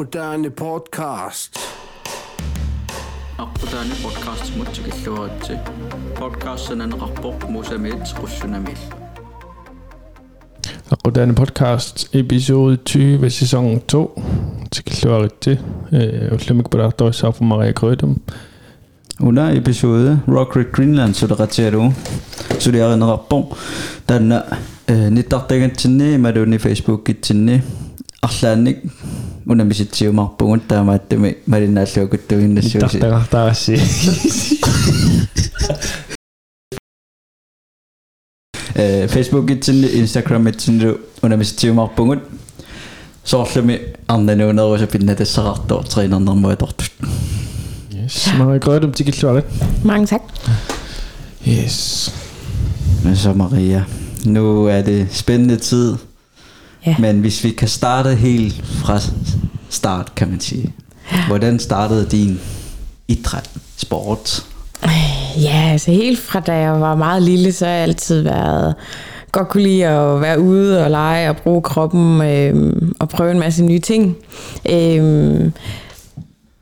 Moderne podcast. Aqtaani podcast mutsu killuaratsi. Podcastanan qarpoq musamit qussunamil. Aqtaani podcast episode 20 sæson 2. Tikilluaratsi. Øh ullumik palartorissaa for Maria Krødum. Una episode Rockrid Greenland sudaratseru. Sudiaren qarpoq tanna nittartagantinni maluni Facebook kittinni. Arlaannik унамиситсиумарпугун таамааттами малиннааллуакуттуиннассууси Tartartarassi. э Facebook itsinni Instagram itsinni унамиситсиумарпугут соорлуми арнануунеруса пиннатассақартоо тринернэрмуатортут Yes, Maria Grødum til Killuarit. Mange tak. Yes. Men så Maria, nu er det spændende tid, Ja. men hvis vi kan starte helt fra start, kan man sige. Hvordan startede din idræt, sport? Ja, altså helt fra da jeg var meget lille, så har jeg altid været godt kunne lide at være ude og lege og bruge kroppen øh, og prøve en masse nye ting. Øh,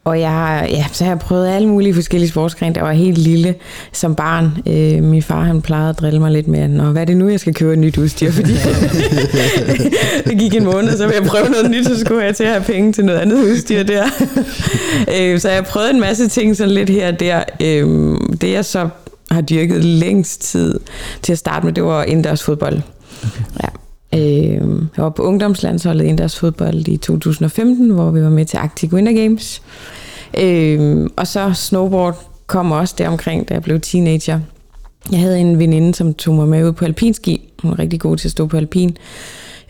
og jeg har, ja, så har jeg prøvet alle mulige forskellige sportsgrene, jeg var helt lille som barn. Øh, min far han plejede at drille mig lidt med, Nå, hvad er det nu, jeg skal købe et nyt udstyr? Fordi det gik en måned, så vil jeg prøve noget nyt, så skulle jeg til at have penge til noget andet udstyr der. øh, så jeg har prøvet en masse ting sådan lidt her og der. Øh, det jeg så har dyrket længst tid til at starte med, det var indendørs fodbold. Okay. Ja. Øh, jeg var på ungdomslandsholdet indendørs fodbold i 2015, hvor vi var med til Arctic Winter Games. Øh, og så snowboard kom også deromkring, da jeg blev teenager. Jeg havde en veninde, som tog mig med ud på alpinski. Hun var rigtig god til at stå på alpin.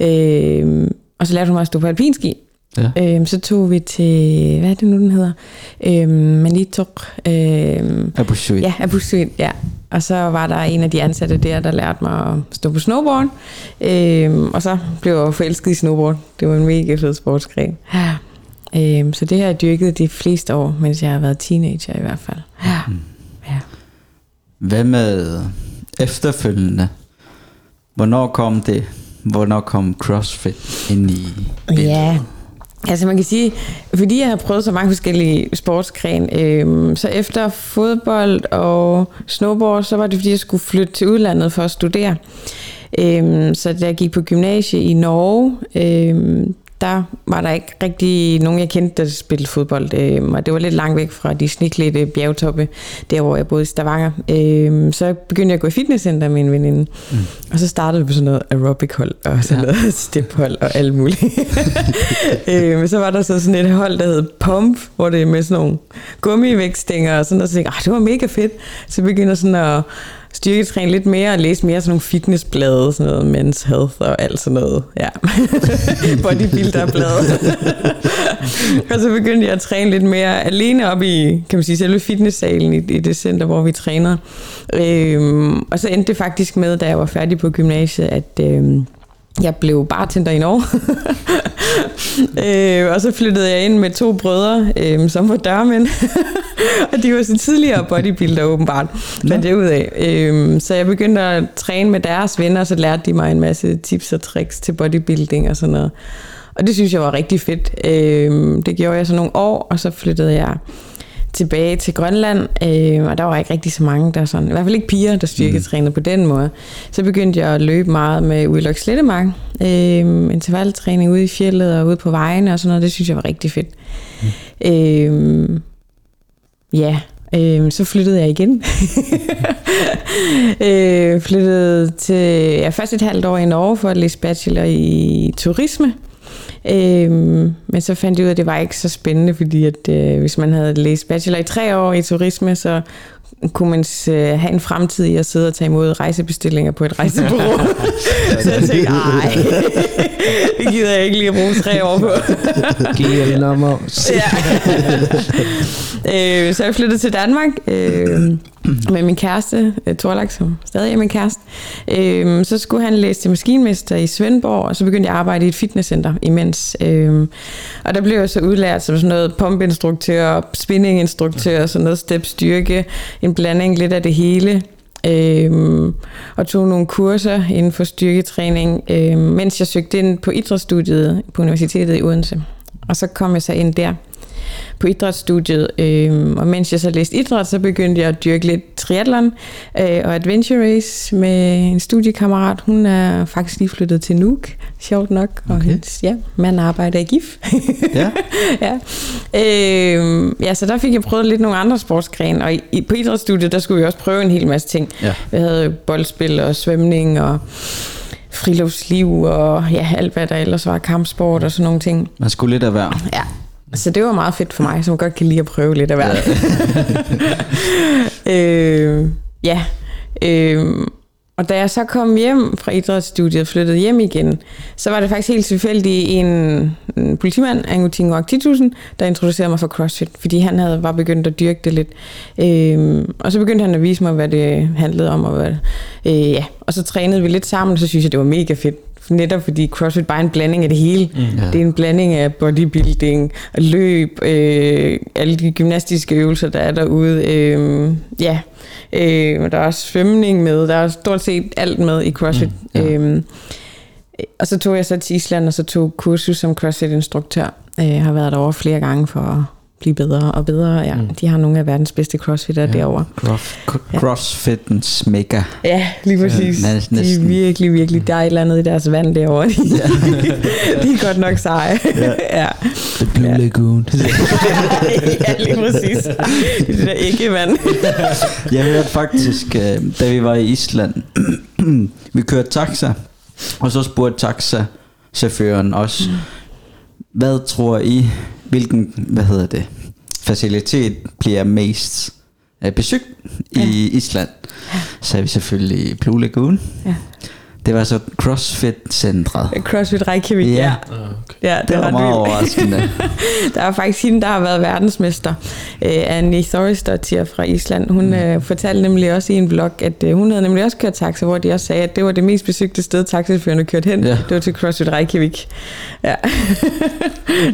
Øh, og så lærte hun mig at stå på alpinski. Ja. Øh, så tog vi til, hvad er det nu, den hedder? Øh, Manitok. Øh, Abu Dhabi. Ja, Abu ja. Og så var der en af de ansatte der, der lærte mig at stå på snowboard. Øhm, og så blev jeg forelsket i snowboard. Det var en mega fed sportsgren. Øhm, så det har jeg dyrket de fleste år, mens jeg har været teenager i hvert fald. Ja. ja. Hvad med efterfølgende? Hvornår kom det? Hvornår kom CrossFit ind i billedet? Ja, altså man kan sige, fordi jeg har prøvet så mange forskellige sportsgren, øhm, så efter fodbold og snowboard, så var det fordi, jeg skulle flytte til udlandet for at studere. Øhm, så da jeg gik på gymnasie i Norge, øhm, der var der ikke rigtig nogen, jeg kendte, der spillede fodbold. Øhm, og det var lidt langt væk fra de snikledte bjergtoppe, der hvor jeg boede i Stavanger. Øhm, så begyndte jeg at gå i fitnesscenter med en veninde. Mm. Og så startede vi på sådan noget aerobic hold og sådan ja. noget step hold og alt muligt. øhm, så var der så sådan et hold, der hed Pump, hvor det er med sådan nogle gummivægtstænger og sådan noget. Så tænkte jeg, "Ah, det var mega fedt. Så begyndte jeg sådan at styrketræne lidt mere og læse mere sådan nogle fitnessblade, sådan noget men's health og alt sådan noget. Ja. Bodybuilderblade. og så begyndte jeg at træne lidt mere alene op i, kan man sige, selve fitnesssalen i, i det center, hvor vi træner. Øhm, og så endte det faktisk med, da jeg var færdig på gymnasiet, at øhm, jeg blev bartender i Norge. øh, og så flyttede jeg ind med to brødre, øh, som var dørmænd. og de var så tidligere bodybuilder åbenbart, fandt jeg ud af. Øh, så jeg begyndte at træne med deres venner, og så lærte de mig en masse tips og tricks til bodybuilding og sådan noget. Og det synes jeg var rigtig fedt. Øh, det gjorde jeg så nogle år, og så flyttede jeg tilbage til Grønland, øh, og der var ikke rigtig så mange, der sådan, i hvert fald ikke piger, der styrketrænede mm. på den måde. Så begyndte jeg at løbe meget med Udlok Slettemark, øh, intervaltræning ude i fjellet og ude på vejene og sådan noget, det synes jeg var rigtig fedt. Mm. Øh, ja, øh, så flyttede jeg igen. øh, flyttede til, ja, først et halvt år i Norge for at læse bachelor i turisme, Øhm, men så fandt jeg ud af, at det var ikke så spændende, fordi at, øh, hvis man havde læst bachelor i tre år i turisme, så kunne man øh, have en fremtid i at sidde og tage imod rejsebestillinger på et rejsebureau. så jeg tænkte, ej, det gider jeg ikke lige at bruge tre år på. Giver nummer. ja. øh, så jeg flyttede til Danmark øh, med min kæreste, øh, Torlak, som stadig er min kæreste. Øh, så skulle han læse til maskinmester i Svendborg, og så begyndte jeg at arbejde i et fitnesscenter imens. Øh, og der blev jeg så udlært som sådan noget pumpinstruktør, spinninginstruktør, sådan noget stepstyrke, en blanding lidt af det hele. Øhm, og tog nogle kurser inden for styrketræning, øhm, mens jeg søgte ind på idrætsstudiet på Universitetet i Odense. og så kom jeg så ind der på idrætsstudiet, øh, og mens jeg så læste idræt, så begyndte jeg at dyrke lidt triathlon øh, og adventure race med en studiekammerat. Hun er faktisk lige flyttet til Nuuk, sjovt nok, og Okay. hendes ja, mand arbejder i GIF. Ja. ja. Øh, ja, så der fik jeg prøvet lidt nogle andre sportsgrene, og i, på idrætsstudiet, der skulle vi også prøve en hel masse ting. Ja. Vi havde boldspil og svømning og friluftsliv og ja, alt hvad der ellers var, kampsport og sådan nogle ting. Man skulle lidt af hver. Ja, så det var meget fedt for mig, som godt kan lide at prøve lidt af hvert. øh, ja, øh, og da jeg så kom hjem fra idrætsstudiet og flyttede hjem igen, så var det faktisk helt tilfældigt en, en politimand, Angutingo Aktitusen, der introducerede mig for CrossFit, fordi han havde var begyndt at dyrke det lidt. Øh, og så begyndte han at vise mig, hvad det handlede om. Og, hvad, øh, ja. og så trænede vi lidt sammen, og så synes jeg, det var mega fedt. Netop fordi CrossFit bare er en blanding af det hele. Mm. Ja. Det er en blanding af bodybuilding, løb, øh, alle de gymnastiske øvelser, der er derude. Øh, ja, øh, der er også svømning med, der er stort set alt med i CrossFit. Mm, ja. øh, og så tog jeg så til Island, og så tog kursus som CrossFit-instruktør. Jeg har været derovre flere gange for blive bedre og bedre. Ja, mm. De har nogle af verdens bedste crossfitter ja. derovre. Cross, crossfitens mega. Ja, lige præcis. Ja, Ja, næsten. de er virkelig, virkelig, der er et eller andet i deres vand derovre. De, de er godt nok seje. Ja. ja. The Blue Lagoon. ja, lige præcis. Det er der ikke vand. Jeg hørte faktisk, øh, da vi var i Island, vi kørte taxa, og så spurgte taxachaufføren også, hvad tror I, hvilken, hvad hedder det, facilitet bliver mest øh, besøgt i Island? Så er vi selvfølgelig Blue Lagoon. Ja. Det var så CrossFit-centret. CrossFit Reykjavik, Ja. ja. ja Det var ret meget overraskende. Der er faktisk hende, der har været verdensmester, uh, Annie Thorisdottir fra Island. Hun uh, fortalte nemlig også i en blog, at uh, hun havde nemlig også kørt taxa, hvor de også sagde, at det var det mest besøgte sted, taxachaufførerne kørte hen. Ja. Det var til CrossFit Reykjavik. Ja.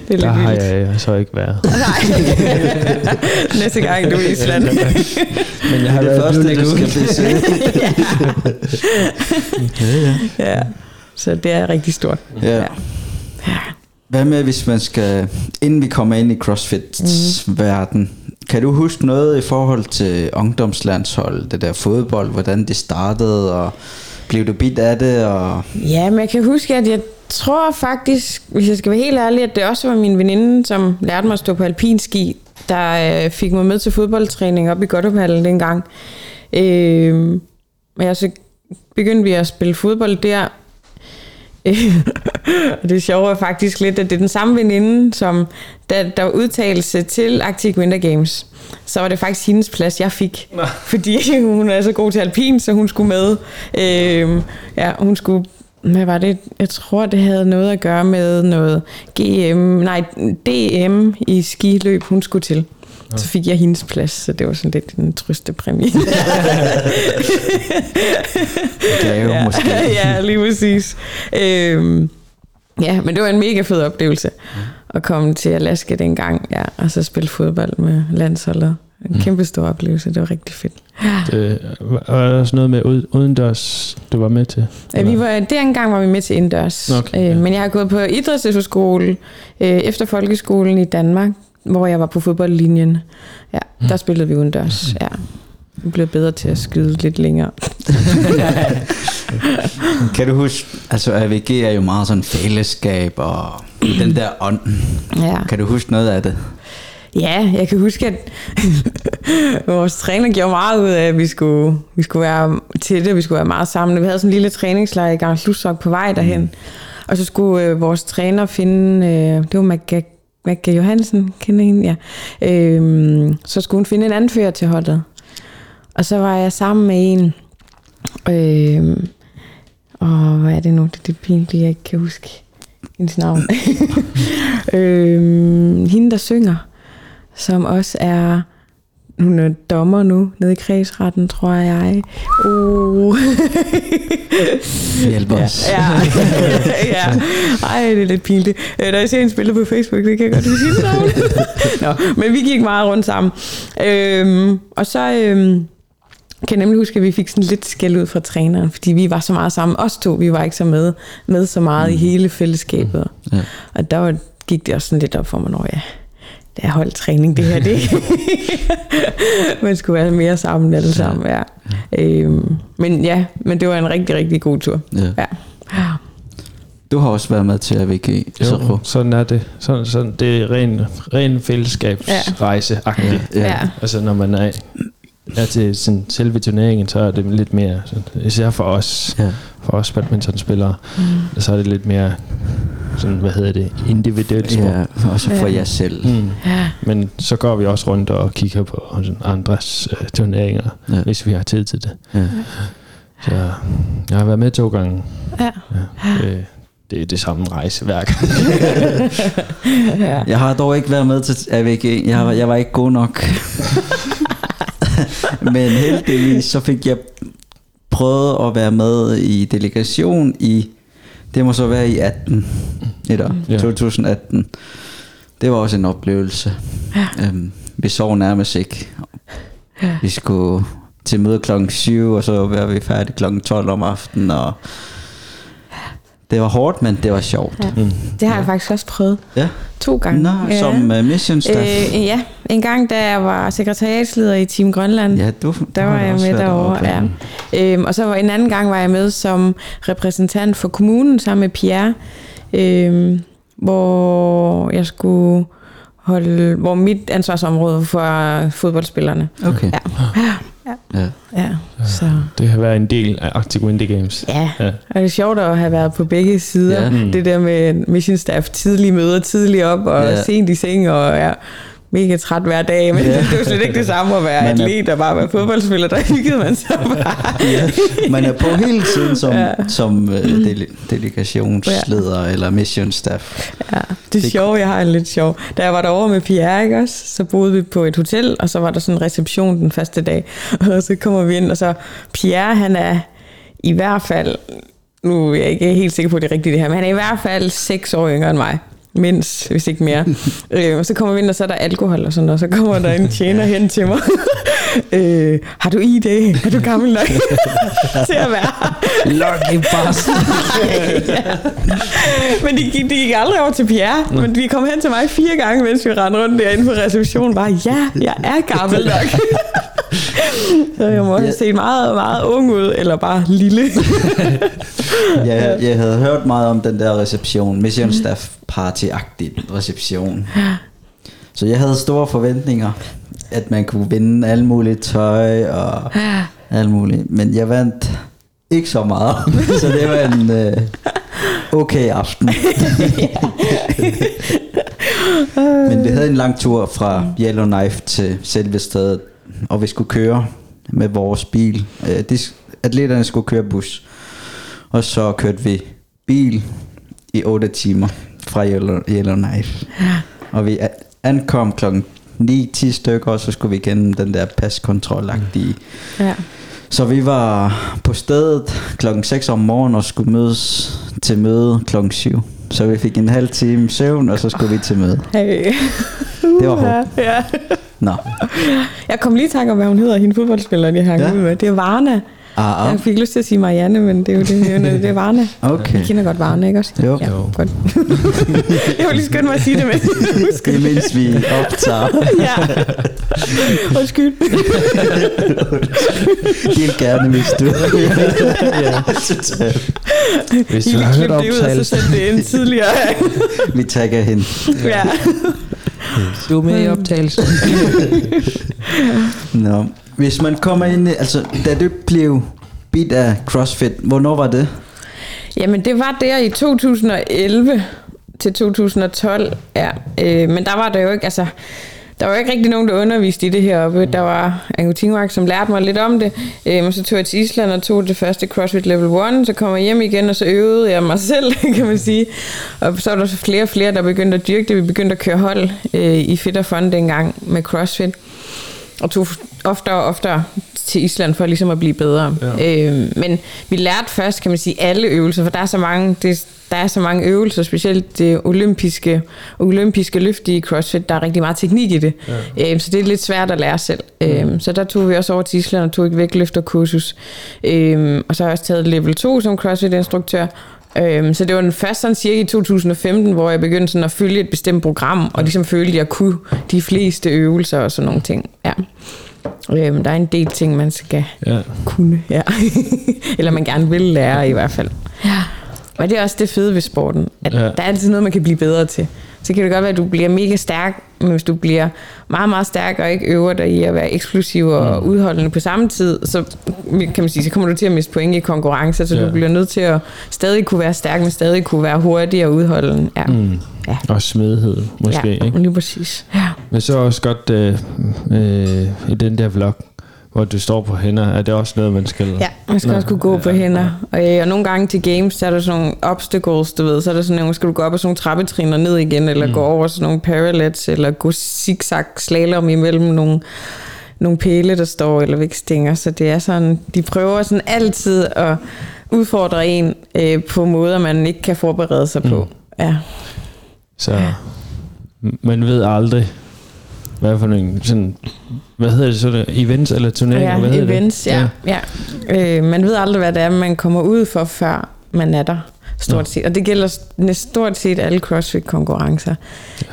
det er Der lidt har vildt. jeg så ikke været. Nej. Næste gang du er i Island. Men jeg har det været første, du skal besøge. ja, ja. ja. Så det er rigtig stort. Ja. Hvad med, hvis man skal, inden vi kommer ind i CrossFits Mhm. verden, kan du huske noget i forhold til ungdomslandshold, det der fodbold, hvordan det startede, og blev du bit af det, og Ja, men jeg kan huske, at jeg tror faktisk, hvis jeg skal være helt ærlig, at det også var min veninde, som lærte mig at stå på alpinski, der øh, fik mig med til fodboldtræning op i Godtophallen dengang. Øh, og jeg så begyndte vi at spille fodbold der. Og det sjove er faktisk lidt, at det er den samme veninde, som da der var udtalelse til Arctic Winter Games, så var det faktisk hendes plads, jeg fik. Fordi hun er så god til alpin, så hun skulle med. Øh, ja, hun skulle hvad var det? Jeg tror, det havde noget at gøre med noget GM, nej, DM i skiløb, hun skulle til. Så fik jeg hendes plads, så det var sådan lidt en trøstepræmie. gave ja, måske? ja, lige præcis. Øhm, ja, men det var en mega fed oplevelse at komme til Alaska dengang, ja, og så spille fodbold med landsholdet. En kæmpe stor oplevelse, det var rigtig fedt. Det, var der også noget med ud- udendørs, du var med til? Ja, vi var, dengang var vi med til indendørs. Okay, øh, ja. Men jeg har gået på idrætsefterskole øh, efter folkeskolen i Danmark, hvor jeg var på fodboldlinjen. Ja, der spillede vi udendørs. Ja. Vi blev bedre til at skyde lidt længere. kan du huske, altså AVG er jo meget sådan fællesskab, og den der ånd. Ja. Kan du huske noget af det? Ja, jeg kan huske, at vores træner gjorde meget ud af, at vi skulle, vi skulle være til det, vi skulle være meget sammen. Vi havde sådan en lille træningslejr i Gang Slussok på vej derhen. Mm. Og så skulle øh, vores træner finde, øh, det var Magga, Magga Johansen, kender hende? Ja. Øh, så skulle hun finde en anfører til holdet. Og så var jeg sammen med en, øh, og hvad er det nu, det er det pinlige, jeg ikke kan huske hendes navn. øh, hende, der synger som også er hun er dommer nu nede i kredsretten, tror jeg. Uh. Hjælp os. ja. ja. Ej, det er lidt pinligt. Øh, Da jeg ser en spiller på Facebook, det kan jeg godt huske hendes navn. Nå, men vi gik meget rundt sammen. Øhm, og så øhm, kan jeg nemlig huske, at vi fik sådan lidt skæld ud fra træneren, fordi vi var så meget sammen. Os to, vi var ikke så med, med så meget mm. i hele fællesskabet. Ja. Og der var, gik det også sådan lidt op for mig, når jeg det er holdtræning, det her, det Man skulle være mere sammen alle sammen, ja. Øhm, men ja, men det var en rigtig, rigtig god tur. Ja. Ja. ja. Du har også været med til AVG. Så, Jo, sådan er det. Sådan, sådan, det er ren, ren fællesskabsrejse ja, ja. ja. Ja. Altså når man er, er til sådan, selve turneringen, så er det lidt mere, sådan, især for os, ja. for os badmintonspillere, mm. så er det lidt mere, sådan, hvad hedder det, individuelt sport. ja, også for Ja. jer selv. Mm. ja. Men så går vi også rundt og kigger på sådan andres øh, turneringer, Ja. hvis vi har tid til det. Ja. Så jeg har været med to gange. ja. Ja, det, det er det samme rejse hver gang. ja. Jeg har dog ikke været med til AVG. Jeg, jeg var ikke god nok. Men heldigvis så fik jeg prøvet at være med i delegation i, det må så være i 18, eller Ja. 2018. Det var også en oplevelse. Ja. Øhm, vi sov nærmest ikke. Ja. Vi skulle til møde klokken 7, og så var vi færdige klokken 12 om aftenen, og det var hårdt, men det var sjovt. Ja. Mm. Det har jeg faktisk også prøvet Ja. to gange. Nå, ja. som uh, mission staff. Øh, ja, en gang da jeg var sekretariatsleder i Team Grønland. Ja, du, Der var jeg med derovre, ja. Øhm, og så var en anden gang var jeg med som repræsentant for kommunen sammen med Pierre, øhm, hvor jeg skulle holde, hvor mit ansvarsområde var for fodboldspillerne. Okay. Ja. Ja. Ja, så Det har været en del af Arctic Winter Games. ja. Ja. Og det er sjovt at have været på begge sider. Ja. Ja. Det der med mission staff, tidlige møder, tidligt op og Ja. ja. sent i seng og ja, mega træt hver dag. Men Ja. det er jo slet ikke det samme at være Man er- atlet og bare være fodboldspiller. Der hyggede man sig bare. ja. Man er på hele tiden som, ja. Som uh, dele, delegationsleder ja. eller mission staff. Ja, det er Det- sjovt, jeg har en lidt sjov. Da jeg var derovre med Pierre, ikke også, så boede vi på et hotel, og så var der sådan en reception den første dag. Og så kommer vi ind, og så Pierre, han er i hvert fald, nu er jeg ikke helt sikker på, at det er rigtigt det her, men han er i hvert fald seks år yngre end mig. Mindst, hvis ikke mere. øh, og så kommer vi ind, og så er der alkohol og sådan noget, og så kommer der en tjener hen til mig. øh, har du ID? Er du gammel nok til at være i bassen. ja. Men de, gik- de gik aldrig over til Pierre. Men de kom hen til mig fire gange, mens vi rendte rundt derinde på receptionen. Bare, ja, jeg er gammel nok. Så jeg må have set meget, meget ung ud, eller bare lille. jeg, jeg havde hørt meget om den der reception, mission staff party-agtig reception. Så jeg havde store forventninger, at man kunne vinde alle mulige tøj og alt muligt. Men jeg vandt ikke så meget, så det var en øh, okay aften. Men vi havde en lang tur fra Yellowknife til selve stedet, og vi skulle køre med vores bil. Øh, de, atleterne skulle køre bus, og så kørte vi bil i 8 timer fra Yellow, Yellowknife. Og vi ankom klokken 9-10 stykker, og så skulle vi igennem den der paskontrol-agtige. Ja. Så vi var på stedet klokken 6 om morgenen og skulle mødes til møde klokken 7. Så vi fik en halv time søvn, og så skulle vi til møde. Hey. Det var hårdt. Ja. Nå. Jeg kom lige i tanke om, hvad hun hedder, hende fodboldspiller, jeg har Ja. ja. med. Det er Varna. Ah, Jeg ah. fik lyst til at sige Marianne, men det er jo det, det, er, det er Varna. Okay. Jeg kender godt Varna, ikke også? Jo. Ja, Jo. godt. jeg var lige skyndt mig at sige det, men husk Det mens vi optager. ja. Undskyld. Helt gerne, hvis du... ja. Hvis du vil har hørt optagelsen, sætte det ind tidligere. vi tagger hende. ja. du er med i optagelsen. Nå. Hvis man kommer ind. Altså, da du blev bit af CrossFit, hvornår var det? Jamen, det var der i 2011 til 2012, ja. Øh, men der var der jo ikke, altså... Der var ikke rigtig nogen, der underviste i det heroppe. Der var Ango Tingmark, som lærte mig lidt om det. Øhm, og så tog jeg til Island og tog det første CrossFit Level 1. Så kom jeg hjem igen, og så øvede jeg mig selv, kan man sige. Og så var der så flere og flere, der begyndte at dyrke det. Vi begyndte at køre hold øh, i Fit og Fun dengang med CrossFit. Og tog oftere og oftere til Island for ligesom at blive bedre. Ja. Øhm, men vi lærte først, kan man sige, alle øvelser, for der er så mange, det, der er så mange øvelser, specielt det olympiske, olympiske løft i CrossFit, der er rigtig meget teknik i det. Ja. Øhm, så det er lidt svært at lære selv. Øhm, så der tog vi også over til Island og tog et vægtløfterkursus. Øhm, og så har jeg også taget level 2 som CrossFit-instruktør. Øhm, så det var den første sådan cirka i 2015, hvor jeg begyndte sådan at følge et bestemt program, og ligesom følte, at jeg kunne de fleste øvelser og sådan nogle ting. Ja. Øhm, der er en del ting, man skal Ja. kunne, ja. Eller man gerne vil lære i hvert fald. Ja. Og det er også det fede ved sporten, at ja. der er altid noget, man kan blive bedre til. Så kan det godt være, at du bliver mega stærk, men hvis du bliver meget, meget stærk og ikke øver dig i at være eksplosiv og Mm. udholdende på samme tid, så kan man sige, så kommer du til at miste point i konkurrencer, så Ja. du bliver nødt til at stadig kunne være stærk, men stadig kunne være hurtig og udholdende. Ja, Mm. Ja. Og smidighed, måske, ja ikke? lige præcis. Ja. Men så også godt øh, øh, i den der vlog, hvor du står på hænder, er det også noget, man skal... Ja, man skal Nå, også kunne gå på ja, hænder. Og, øh, og nogle gange til games, så er der sådan nogle obstacles, du ved. Så er der sådan nogle, skal du gå op ad sådan nogle trappetrin og ned igen, eller mm. gå over sådan nogle parallels, eller gå zigzag slalom imellem nogle, nogle pæle, der står, eller vækstinger. Så det er sådan, de prøver sådan altid at udfordre en øh, på måder, man ikke kan forberede sig på. Ja. Så man ved aldrig, hvad for nogle sådan, hvad hedder det så, der, events eller turneringer? Ja, hvad hedder events, det? ja. ja. Øh, man ved aldrig, hvad det er, man kommer ud for, før man er der. Stort set. Og det gælder stort set alle CrossFit-konkurrencer.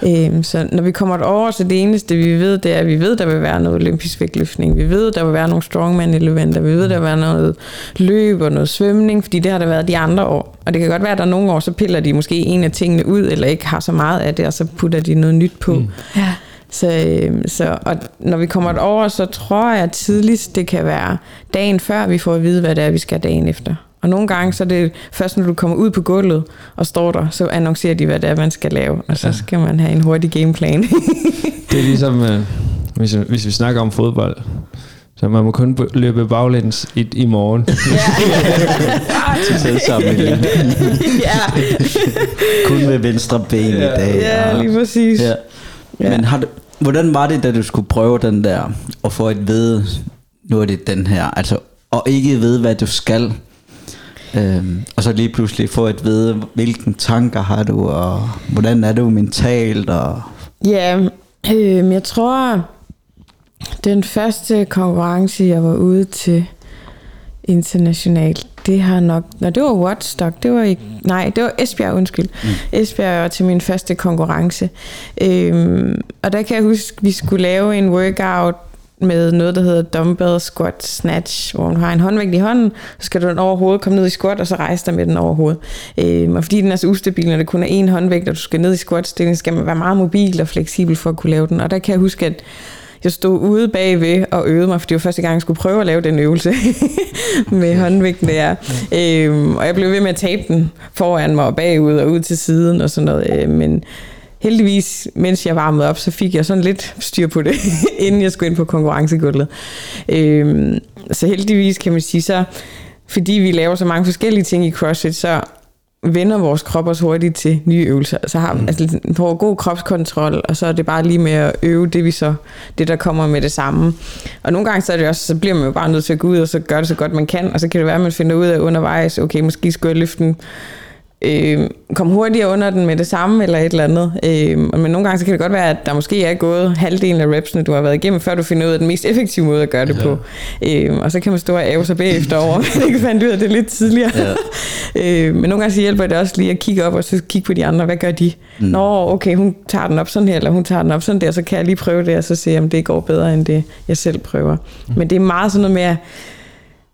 Øhm, så når vi kommer over, så det eneste, vi ved, det er, at vi ved, der vil være noget olympisk vægtløftning. Vi ved, der vil være nogle strongman-elementer. Vi ved, der vil være noget løb og noget svømning, fordi det har der været de andre år. Og det kan godt være, at der er nogle år, så piller de måske en af tingene ud, eller ikke har så meget af det, og så putter de noget nyt på. Mm. Ja. Så, øh, så og når vi kommer over, så tror jeg at tidligst, det kan være dagen før, vi får at vide, hvad det er, vi skal dagen efter. Og nogle gange, så er det først, når du kommer ud på gulvet og står der, så annoncerer de, hvad det er, man skal lave. Og så skal man have en hurtig gameplan. Det er ligesom, øh, hvis, hvis vi snakker om fodbold, så man må kun løbe baglæns i, i morgen. Til selvsammenligning. ja, Kun med venstre ben i dag. ja, lige præcis. Ja. Ja. Men har du, hvordan var det, da du skulle prøve den der, og få et ved, nu er det den her, altså, og ikke ved, hvad du skal, øhm, og så lige pludselig få et ved, hvilke tanker har du, og hvordan er du mentalt, og Ja, øh, jeg tror, den første konkurrence, jeg var ude til internationalt, det har nok... Nå, det var Watstock. Det var ikke... Nej, det var Esbjerg, undskyld. Mm. Esbjerg var til min første konkurrence. Øhm, og der kan jeg huske, vi skulle lave en workout med noget, der hedder dumbbell squat snatch, hvor du har en håndvægt i hånden, så skal du den over hovedet komme ned i squat, og så rejse dig med den over hovedet. Øhm, og fordi den er så ustabil, når det kun er én håndvægt, og du skal ned i squat-stilling, skal man være meget mobil og fleksibel for at kunne lave den. Og der kan jeg huske, at jeg stod ude bagved og øvede mig, for det var første gang, jeg skulle prøve at lave den øvelse med håndvægten der. Øhm, og jeg blev ved med at tabe den foran mig og bagud og ud til siden og sådan noget. Øh, men heldigvis, mens jeg varmede op, så fik jeg sådan lidt styr på det, inden jeg skulle ind på konkurrencegulvet. Øhm, så heldigvis kan man sige så, fordi vi laver så mange forskellige ting i CrossFit, så vender vores krop os hurtigt til nye øvelser. Så har mm. altså, på god kropskontrol, og så er det bare lige med at øve det, vi så, det der kommer med det samme. Og nogle gange så er det også, så bliver man jo bare nødt til at gå ud og så gøre det så godt man kan, og så kan det være, at man finder ud af undervejs, okay, måske skulle jeg løfte den øh, komme hurtigere under den med det samme, eller et eller andet. Øh, men nogle gange så kan det godt være, at der måske er gået halvdelen af repsene, du har været igennem, før du finder ud af den mest effektive måde at gøre det ja. på. Øh, og så kan man stå og æve sig bagefter over, man ikke fandt ud af det lidt tidligere. Ja. øh, men nogle gange så hjælper det også lige at kigge op, og så kigge på de andre, hvad gør de? Mm. Nå, okay, hun tager den op sådan her, eller hun tager den op sådan der, så kan jeg lige prøve det, og så se, om det går bedre, end det jeg selv prøver. Mm. Men det er meget sådan noget med at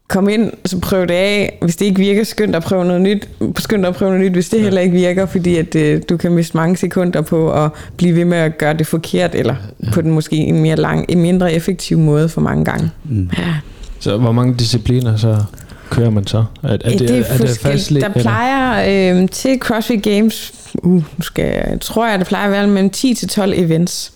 kom ind, så prøv det af. Hvis det ikke virker, skynd dig at prøve noget nyt. Skynd dig at prøve noget nyt, hvis det heller ikke virker, fordi at, øh, du kan miste mange sekunder på at blive ved med at gøre det forkert, eller på den måske en mere lang, en mindre effektiv måde for mange gange. Mm. Ja. Så hvor mange discipliner så kører man så? Er, er det, det er, er det fastligt, Der plejer øh, til CrossFit Games, uh, skal jeg, tror jeg, det plejer at være mellem 10 til 12 events.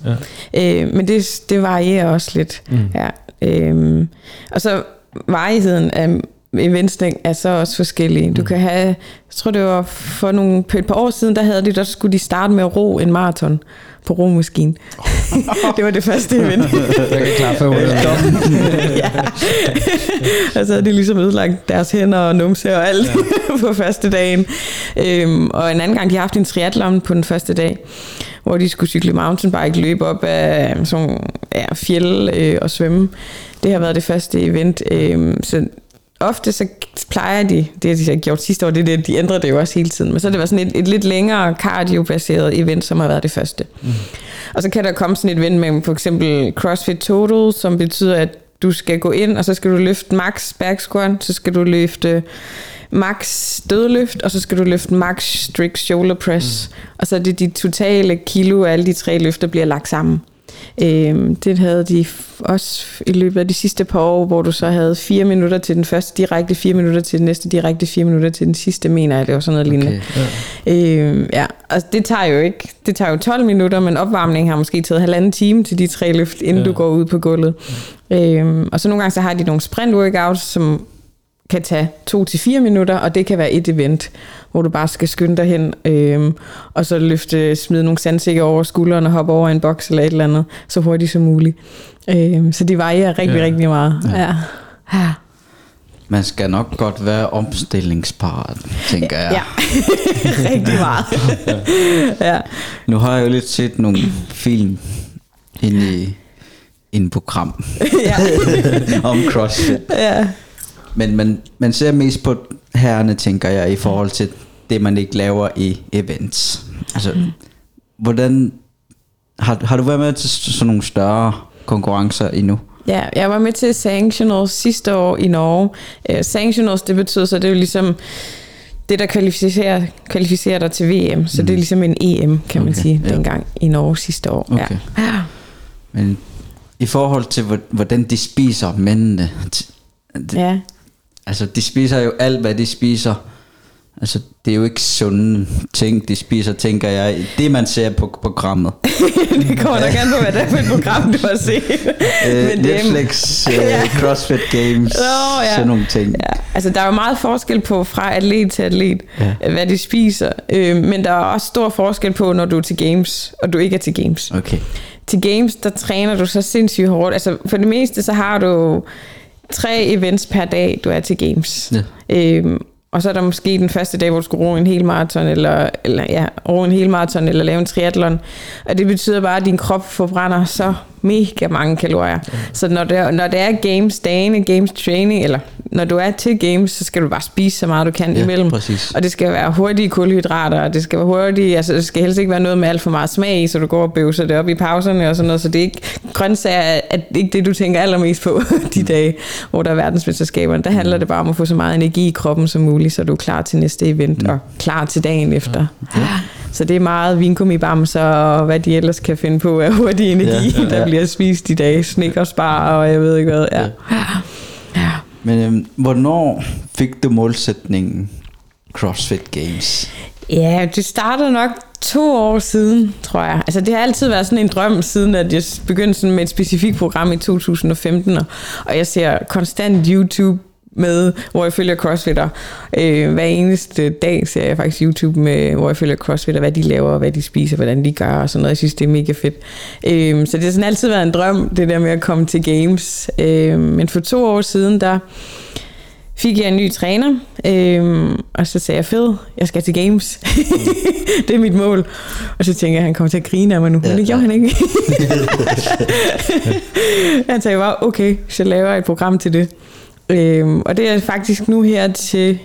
Ja. Øh, men det, det varierer også lidt. Mm. Ja. Øh, og så varigheden af eventsene er så også forskellige. Du kan have, jeg tror det var for nogle, et par år siden, der havde de, der skulle de starte med at ro en maraton på romaskinen. det var det første event. jeg kan klare 500 ja. Og så havde de ligesom ødelagt deres hænder og numse og alt på første dagen. Øhm, og en anden gang, de har haft en triathlon på den første dag, hvor de skulle cykle mountainbike, løbe op af sådan ja, fjeld øh, og svømme. Det har været det første event. Øh, så ofte så plejer de, det har de så gjort sidste år, det er det, de ændrer det jo også hele tiden, men så har det været sådan et, et lidt længere cardio-baseret event, som har været det første. Mm. Og så kan der komme sådan et event med for eksempel CrossFit Total, som betyder, at du skal gå ind, og så skal du løfte max back squat, så skal du løfte max dødløft, og så skal du løfte max strict shoulder press, mm. og så er det de totale kilo af alle de tre løfter bliver lagt sammen. Øhm, det havde de også i løbet af de sidste par år, hvor du så havde fire minutter til den første direkte, fire minutter til den næste direkte, fire minutter til den sidste, mener jeg, det var sådan noget lignende. Okay, ja. Øhm, ja, altså det tager jo ikke, det tager jo 12 minutter, men opvarmningen har måske taget halvanden time til de tre løft, inden ja. du går ud på gulvet. Ja. Øhm, og så nogle gange så har de nogle sprint workouts, som kan tage to til fire minutter, og det kan være et event, hvor du bare skal skynde dig hen, øhm, og så løfte, smide nogle sandsækker over skulderen og hoppe over en boks eller et eller andet, så hurtigt som muligt. Øhm, så de varierer rigtig, ja. rigtig meget. Ja. Ja. ja. Man skal nok godt være omstillingsparat, tænker jeg. Ja, rigtig meget. ja. Nu har jeg jo lidt set nogle film inde i en program om CrossFit. Ja. Men man, man ser mest på herrene, tænker jeg, i forhold til det, man ikke laver i events. Altså, mm. hvordan... Har, har du været med til sådan nogle større konkurrencer endnu? Ja, jeg var med til Sanctionals sidste år i Norge. Uh, Sanctionals, det betyder så, det er jo ligesom det, der kvalificerer, kvalificerer dig til VM. Så mm. det er ligesom en EM, kan man okay, sige, ja. dengang i Norge sidste år. Okay. Ja. Men i forhold til, hvordan de spiser mændene, det, ja. Altså, de spiser jo alt, hvad de spiser. Altså, det er jo ikke sunde ting, de spiser, tænker jeg. Det, man ser på programmet. det kommer nok an på, hvad det er for et program, du har set. uh, Netflix, uh, ja. CrossFit Games, oh, ja. sådan nogle ting. Ja. Altså, der er jo meget forskel på fra atlet til atlet, ja. hvad de spiser. Uh, men der er også stor forskel på, når du er til games, og du ikke er til games. Okay. Til games, der træner du så sindssygt hårdt. Altså, for det meste, så har du tre events per dag, du er til games. Ja. Øhm, og så er der måske den første dag, hvor du skal ro en hel maraton, eller, eller ja, ro en hel maraton, eller lave en triathlon. Og det betyder bare, at din krop forbrænder så mega mange kalorier. Så når det, når det er games dagene, games training, eller når du er til games, så skal du bare spise så meget du kan ja, imellem. Præcis. Og det skal være hurtige kulhydrater, og det skal være hurtige, altså det skal helst ikke være noget med alt for meget smag i, så du går og bøvser det op i pauserne og sådan noget, så det er ikke grøntsager, er ikke det, du tænker allermest på de dage, hvor der er verdensmesterskaberne. Der handler mm. det bare om at få så meget energi i kroppen som muligt, så du er klar til næste event, mm. og klar til dagen efter. Ja. Så det er meget vingummibamser og hvad de ellers kan finde på af hurtig energi, ja, ja, ja. der bliver spist i dag. Snickersbar og jeg ved ikke hvad. Ja. ja. ja. Men øhm, hvornår fik du målsætningen CrossFit Games? Ja, det startede nok to år siden, tror jeg. Altså det har altid været sådan en drøm, siden at jeg begyndte sådan med et specifikt program i 2015, og jeg ser konstant YouTube med, hvor jeg følger crossfitter. Øh, hver eneste dag ser jeg faktisk YouTube med, hvor jeg følger crossfitter, hvad de laver, hvad de spiser, hvordan de gør og sådan noget. Jeg synes, det er mega fedt. Øh, så det har sådan altid været en drøm, det der med at komme til games. Øh, men for to år siden, der fik jeg en ny træner, øh, og så sagde jeg, fed, jeg skal til games. det er mit mål. Og så tænkte jeg, at han kommer til at grine af mig nu, men det gjorde han ikke. han sagde bare, okay, så laver jeg et program til det. Øhm, og det er faktisk nu her til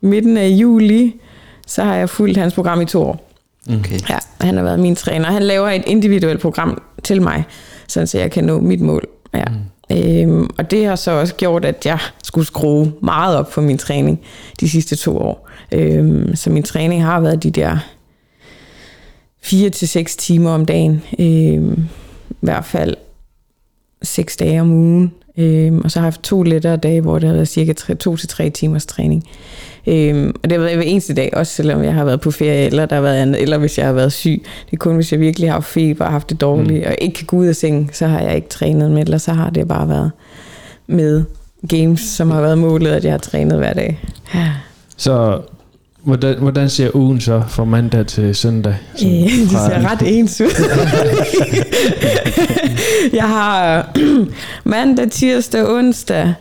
midten af juli, så har jeg fulgt hans program i to år. Okay. Ja, han har været min træner. Han laver et individuelt program til mig, så jeg kan nå mit mål. Ja. Mm. Øhm, og det har så også gjort, at jeg skulle skrue meget op for min træning de sidste to år. Øhm, så min træning har været de der 4 til seks timer om dagen. Øhm, I hvert fald seks dage om ugen. Øhm, og så har jeg haft to lettere dage, hvor det har været cirka 2-3 timers træning. Øhm, og det har været hver eneste dag, også selvom jeg har været på ferie, eller, der har været andet, eller hvis jeg har været syg. Det er kun, hvis jeg virkelig har feber og haft det dårligt, mm. og ikke kan gå ud af sengen, så har jeg ikke trænet med, eller så har det bare været med games, som har været målet, at jeg har trænet hver dag. Ja. Så Hvordan, hvordan ser ugen så fra mandag til søndag? Øh, det ser ret ens ud. jeg har mandag, tirsdag, onsdag,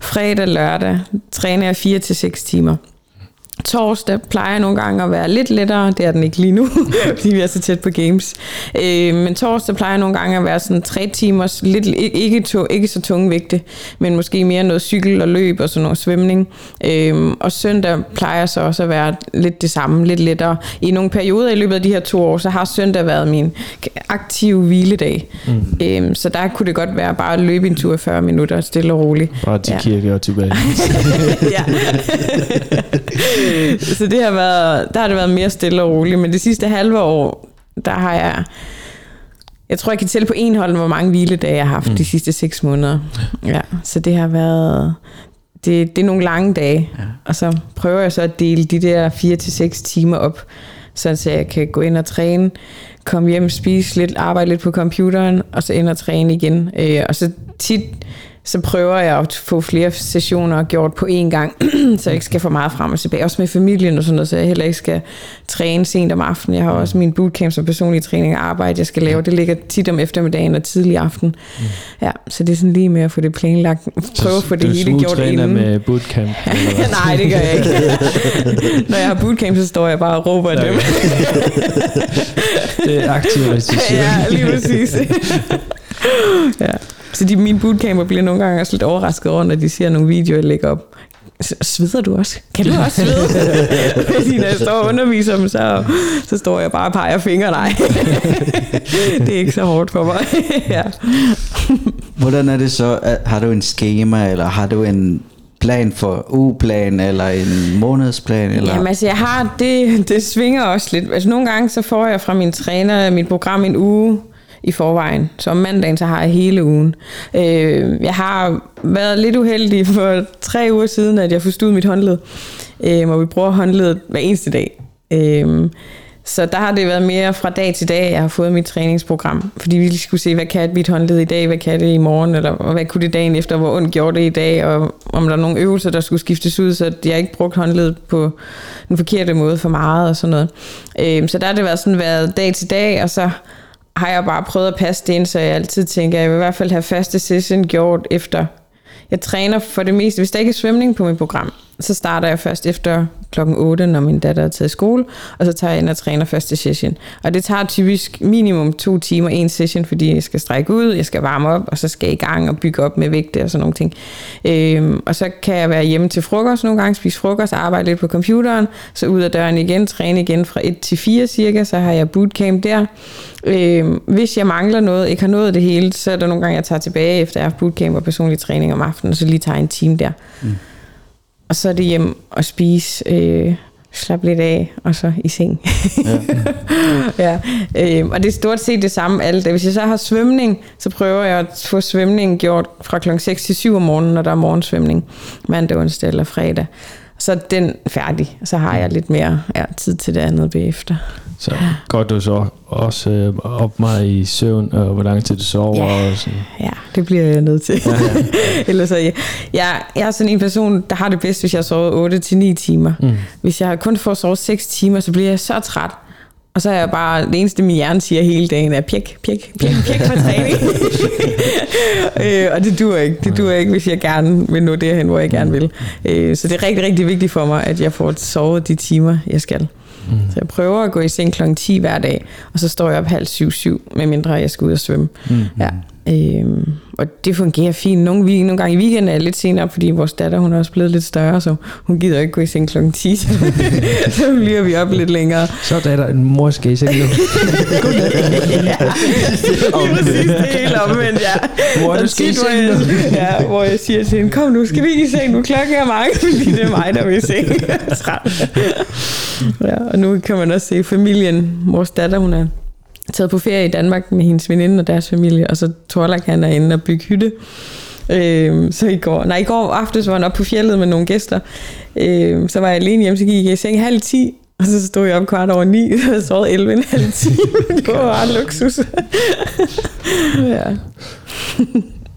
fredag, lørdag træner jeg 4 til 6 timer. Torsdag plejer nogle gange at være lidt lettere, det er den ikke lige nu, fordi vi er så tæt på games. Øh, men torsdag plejer nogle gange at være sådan tre timers, lidt, ikke, to, ikke så tunge vægte, men måske mere noget cykel og løb og sådan noget svømning. Øh, og søndag plejer så også at være lidt det samme, lidt lettere. I nogle perioder i løbet af de her to år, så har søndag været min aktive hviledag. Mm. Øh, så der kunne det godt være bare at løbe en tur i 40 minutter, stille og roligt. Bare til Ja. kirke og tilbage. ja. så det har været, der har det været mere stille og roligt, men det sidste halve år, der har jeg, jeg tror, jeg kan tælle på en hold, hvor mange hviledage jeg har haft mm. de sidste seks måneder. Ja, så det har været, det, det er nogle lange dage, ja. og så prøver jeg så at dele de der 4 til seks timer op, sådan så jeg kan gå ind og træne, komme hjem, spise lidt, arbejde lidt på computeren, og så ind og træne igen. Øh, og så tit, så prøver jeg at få flere sessioner gjort på én gang, så jeg ikke skal få meget frem og tilbage. Også med familien og sådan noget, så jeg heller ikke skal træne sent om aftenen. Jeg har også min bootcamp som personlig træning og arbejde, jeg skal lave. Det ligger tit om eftermiddagen og tidlig aften. Ja, så det er sådan lige med at få det planlagt. Prøve at få det hele gjort inden. med bootcamp. Nej, det gør jeg ikke. Når jeg har bootcamp, så står jeg bare og råber af dem. Det er aktiv ja, lige præcis. Ja. Så de, mine bootcamper bliver nogle gange også lidt overrasket over, når de ser nogle videoer, jeg lægger op. S- Sveder du også? Kan du også svede? Fordi når jeg står og underviser dem, så, så står jeg bare og peger fingre. Nej, det er ikke så hårdt for mig. ja. Hvordan er det så? at- Har du en schema, eller har du en plan for ugeplan, eller en månedsplan? Eller? Jamen altså, jeg har, det, det svinger også lidt. Altså nogle gange, så får jeg fra min træner mit program en uge i forvejen. Så om mandagen, så har jeg hele ugen. Øh, jeg har været lidt uheldig for tre uger siden, at jeg forstod mit håndled. Øh, og vi bruger håndledet hver eneste dag. Øh, så der har det været mere fra dag til dag, jeg har fået mit træningsprogram. Fordi vi lige skulle se, hvad kan mit håndled i dag, hvad kan det i morgen, eller og hvad kunne det dagen efter, hvor ondt gjorde det i dag, og om der er nogle øvelser, der skulle skiftes ud, så jeg ikke brugt håndledet på den forkerte måde for meget og sådan noget. Øh, så der har det været sådan været dag til dag, og så har jeg bare prøvet at passe det ind, så jeg altid tænker, at jeg vil i hvert fald have faste session gjort efter. Jeg træner for det meste, hvis der ikke er svømning på mit program, så starter jeg først efter klokken 8, når min datter er taget i skole, og så tager jeg ind og træner første session. Og det tager typisk minimum to timer en session, fordi jeg skal strække ud, jeg skal varme op, og så skal jeg i gang og bygge op med vægte og sådan nogle ting. Øhm, og så kan jeg være hjemme til frokost nogle gange, spise frokost, arbejde lidt på computeren, så ud af døren igen, træne igen fra 1 til 4 cirka, så har jeg bootcamp der. Øhm, hvis jeg mangler noget, ikke har nået det hele, så er der nogle gange, jeg tager tilbage, efter jeg har haft bootcamp og personlig træning om aftenen, og så lige tager en time der. Mm. Og så er det hjem og spise, øh, slappe lidt af, og så i seng. Ja. ja. Øh, og det er stort set det samme alle dage. Hvis jeg så har svømning, så prøver jeg at få svømning gjort fra klokken 6 til 7 om morgenen, når der er morgensvømning. Mandag, onsdag eller fredag. Så er den færdig, så har jeg lidt mere ja, tid til det andet bagefter. Så går du så også øh, op meget i søvn, og hvor lang tid du sover Ja. og sådan. Ja, det bliver jeg nødt til. Ja, ja. Ellers så, jeg, jeg, jeg er sådan en person, der har det bedst, hvis jeg sover 8-9 timer. Mm. Hvis jeg kun får sovet 6 timer, så bliver jeg så træt. Og så er jeg bare, det eneste min hjerne siger hele dagen er pjek, pjek, pjek, pjek for træning. øh, og det dur ikke. Det dur ikke, hvis jeg gerne vil nå derhen, hvor jeg gerne vil. Øh, så det er rigtig, rigtig vigtigt for mig, at jeg får sovet de timer, jeg skal. Mm. Så jeg prøver at gå i seng kl. 10 hver dag, og så står jeg op halv syv, syv, medmindre jeg skal ud og svømme. Mm. Ja. Øhm, og det fungerer fint. Nogle, week- nogle gange i weekenden er jeg lidt senere, fordi vores datter hun er også blevet lidt større, så hun gider ikke gå i seng kl. 10, så, så bliver vi op lidt længere. Så er der en mor skal i seng nu. ja, præcis, det er helt omvendt, ja. Mor, du skal i seng ja, hvor jeg siger til hende, kom nu, skal vi ikke i seng nu, klokken er mange, fordi det er mig, der vil i seng. Ja, og nu kan man også se familien, vores datter, hun er taget på ferie i Danmark med hendes veninde og deres familie, og så Torlak han er inde og bygge hytte. Øhm, så i går, nej, i går aftes var han oppe på fjellet med nogle gæster. Øhm, så var jeg alene hjemme, så gik jeg i seng halv 10, og så stod jeg op kvart over 9, og jeg sovet 11 en halv time. Det var bare luksus. ja.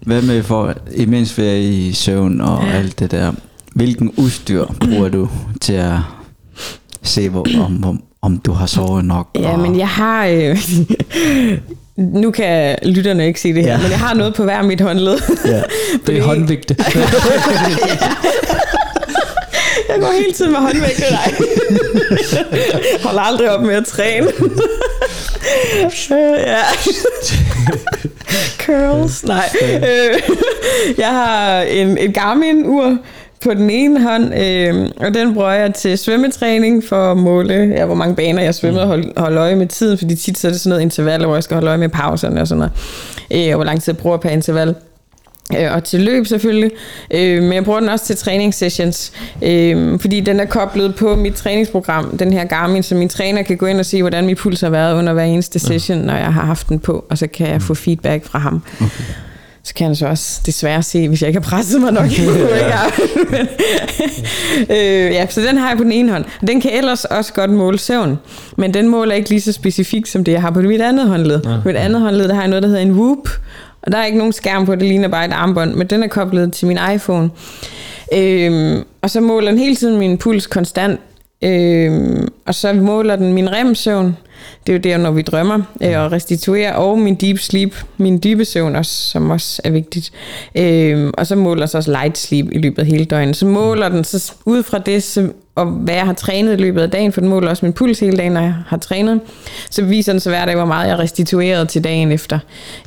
Hvad med for, imens vi er i søvn og ja. alt det der, hvilken udstyr bruger du til at se, hvor, om, om, om du har sovet nok? Ja, og, men jeg har... Øh, nu kan lytterne ikke se det her, ja. Men jeg har noget på hver mit håndled. Ja. Det er håndvægte. Jeg går hele tiden med håndvægte, nej. Holder aldrig op med at træne. Ja. Curls, nej. Øh, jeg har en, et Garmin-ur på den ene hånd, øh, og den bruger jeg til svømmetræning for at måle, ja, hvor mange baner jeg svømmer og holde, holde øje med tiden, fordi tit så er det sådan noget intervaller, hvor jeg skal holde øje med pauserne og sådan noget, øh, og hvor lang tid jeg bruger per interval. Øh, og til løb selvfølgelig, øh, men jeg bruger den også til træningssessions, øh, fordi den er koblet på mit træningsprogram, den her Garmin, så min træner kan gå ind og se, hvordan min puls har været under hver eneste session, når jeg har haft den på, og så kan jeg få feedback fra ham. Okay. Så kan han så også desværre se, hvis jeg ikke har presset mig nok. ja. Øh, ja, så den har jeg på den ene hånd. Den kan ellers også godt måle søvn, men den måler ikke lige så specifikt som det, jeg har på mit andet håndled. Ja. Mit andet håndled, der har jeg noget, der hedder en Whoop, og der er ikke nogen skærm på, det ligner bare et armbånd, men den er koblet til min iPhone. Øhm, og så måler den hele tiden min puls konstant, øhm, og så måler den min remsøvn, det er jo der, når vi drømmer, øh, og restituerer, og min deep sleep, min dybe søvn også, som også er vigtigt. Øhm, og så måler så også light sleep i løbet af hele døgnet. Så måler den, så ud fra det, så, og hvad jeg har trænet i løbet af dagen, for den måler også min puls hele dagen, når jeg har trænet, så viser den så hver dag, hvor meget jeg restitueret til dagen efter.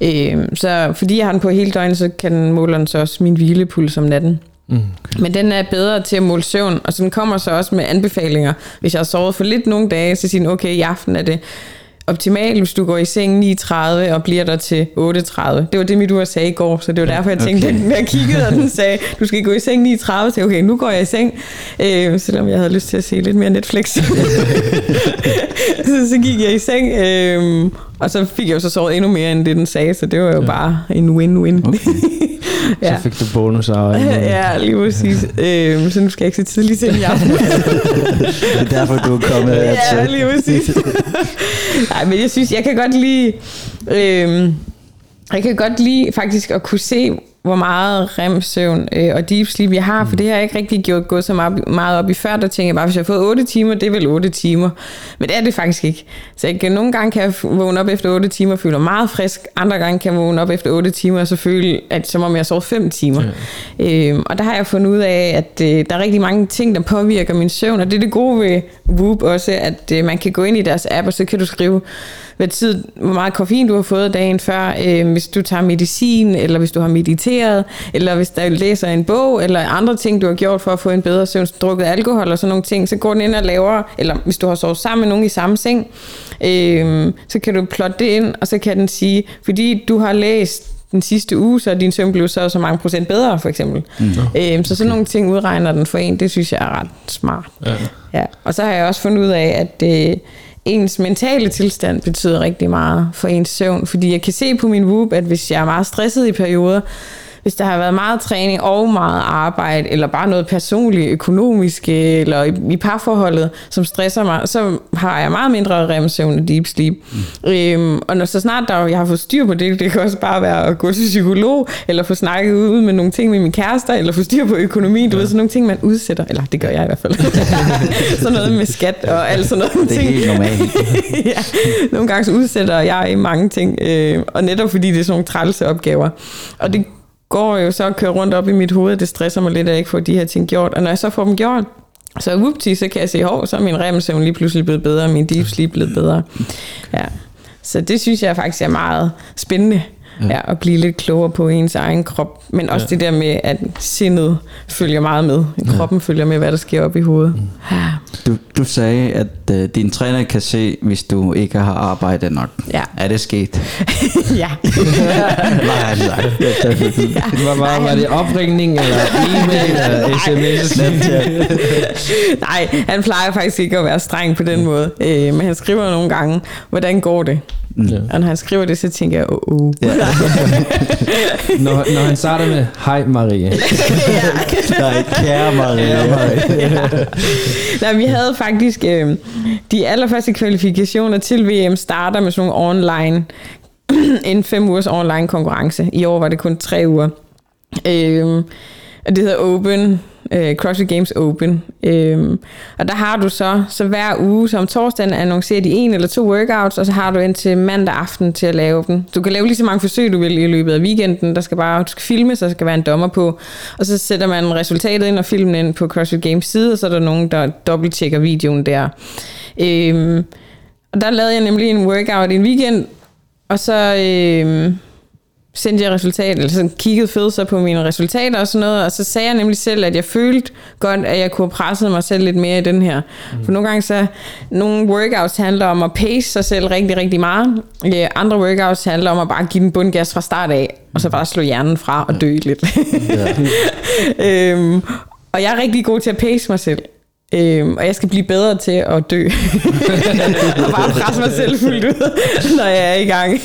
Øhm, så fordi jeg har den på hele døgnet, så kan den måle den så også min hvilepuls om natten. Mm, okay. Men den er bedre til at måle søvn, og så den kommer så også med anbefalinger. Hvis jeg har sovet for lidt nogle dage, så siger den, okay, i aften er det optimalt, hvis du går i seng 9.30 og bliver der til 8.30. Det var det, mit ur sagde i går, så det var derfor, jeg tænkte, okay. at jeg kiggede, og den sagde, du skal gå i seng 9.30, så okay, nu går jeg i seng, øh, selvom jeg havde lyst til at se lidt mere Netflix. så, så gik jeg i seng, øh, og så fik jeg jo så sovet endnu mere, end det den sagde, så det var jo ja. bare en win-win. Okay. ja. Så fik du bonus af Ja, lige præcis. øhm, så nu skal jeg ikke så tidligt til i aften. det er derfor, du er kommet her til. Ja, lige præcis. Nej, men jeg synes, jeg kan godt lide... Øhm, jeg kan godt lide faktisk at kunne se, hvor meget remsøvn øh, og deep sleep jeg har, for det har jeg ikke rigtig gjort gået så meget, meget op i før, der tænker jeg bare, hvis jeg har fået 8 timer, det er vel 8 timer. Men det er det faktisk ikke. Så jeg kan, nogle gange kan jeg vågne op efter 8 timer og føle mig meget frisk, andre gange kan jeg vågne op efter 8 timer og så føle, at som om jeg sovet 5 timer. Ja. Øhm, og der har jeg fundet ud af, at øh, der er rigtig mange ting, der påvirker min søvn, og det er det gode ved Whoop også, at øh, man kan gå ind i deres app, og så kan du skrive, hvad tid, hvor meget koffein du har fået dagen før, øh, hvis du tager medicin, eller hvis du har mediteret, eller hvis du læser en bog, eller andre ting, du har gjort for at få en bedre søvn, drukket alkohol og sådan nogle ting, så går den ind og laver, eller hvis du har sovet sammen med nogen i samme seng, øh, så kan du plotte det ind, og så kan den sige, fordi du har læst den sidste uge, så er din søvn blevet så, så mange procent bedre, for eksempel. Mm. Øhm, så sådan nogle ting udregner den for en, det synes jeg er ret smart. Ja. Ja. Og så har jeg også fundet ud af, at øh, ens mentale tilstand betyder rigtig meget for ens søvn, fordi jeg kan se på min Whoop, at hvis jeg er meget stresset i perioder, hvis der har været meget træning og meget arbejde, eller bare noget personligt, økonomisk, eller i, i parforholdet, som stresser mig, så har jeg meget mindre remsøvn og deep sleep. Mm. Øhm, og når så snart der, jeg har fået styr på det, det kan også bare være at gå til psykolog, eller få snakket ud med nogle ting med min kæreste, eller få styr på økonomi, du ja. ved, sådan nogle ting, man udsætter, eller det gør jeg i hvert fald. sådan noget med skat og alt sådan noget. Det er ting. helt normalt. ja, nogle gange så udsætter jeg i mange ting, øh, og netop fordi det er sådan nogle trælse opgaver. Og det går jo så og kører rundt op i mit hoved, det stresser mig lidt, at jeg ikke får de her ting gjort. Og når jeg så får dem gjort, så whoopty, så kan jeg se, hov, så er min remsøvn lige pludselig blevet bedre, og min deep sleep blevet bedre. Ja. Så det synes jeg faktisk er meget spændende ja. Ja, at blive lidt klogere på ens egen krop. Men også ja. det der med, at sindet følger meget med. Kroppen ja. følger med, hvad der sker op i hovedet. Mm. Du, du sagde, at uh, din træner kan se, hvis du ikke har arbejdet nok. Ja. Er det sket? ja. Nej, nej. Var, var, var det opringning, eller e-mail, eller sms? nej, han plejer faktisk ikke at være streng på den måde. Øh, men han skriver nogle gange, hvordan går det? Mm. Og når han skriver det, så tænker jeg, oh, oh. Ja. når, når han starter med, hej Marie. Nej, kære Marie. Ja, Marie. ja. Nej, vi havde faktisk øh, de allerførste kvalifikationer til VM starter med sådan nogle online, en fem ugers online konkurrence. I år var det kun tre uger. Øh, og det hedder Open øh, CrossFit Games Open. Øhm, og der har du så, så hver uge, som torsdagen annoncerer de en eller to workouts, og så har du indtil mandag aften til at lave dem. Du kan lave lige så mange forsøg, du vil i løbet af weekenden. Der skal bare du skal filme, så der skal være en dommer på. Og så sætter man resultatet ind og filmen ind på CrossFit Games side, og så er der nogen, der dobbelttjekker videoen der. Øhm, og der lavede jeg nemlig en workout i en weekend, og så... Øhm, sendte jeg resultater, eller sådan kiggede fedt så på mine resultater og sådan noget, og så sagde jeg nemlig selv, at jeg følte godt, at jeg kunne have presset mig selv lidt mere i den her. Mm. For nogle gange så, nogle workouts handler om at pace sig selv rigtig, rigtig meget. Andre workouts handler om at bare give den bundgas fra start af, og så bare slå hjernen fra og dø lidt. Øhm, og jeg er rigtig god til at pace mig selv. Øhm, og jeg skal blive bedre til at dø. og bare presse mig selv fuldt ud, når jeg er i gang.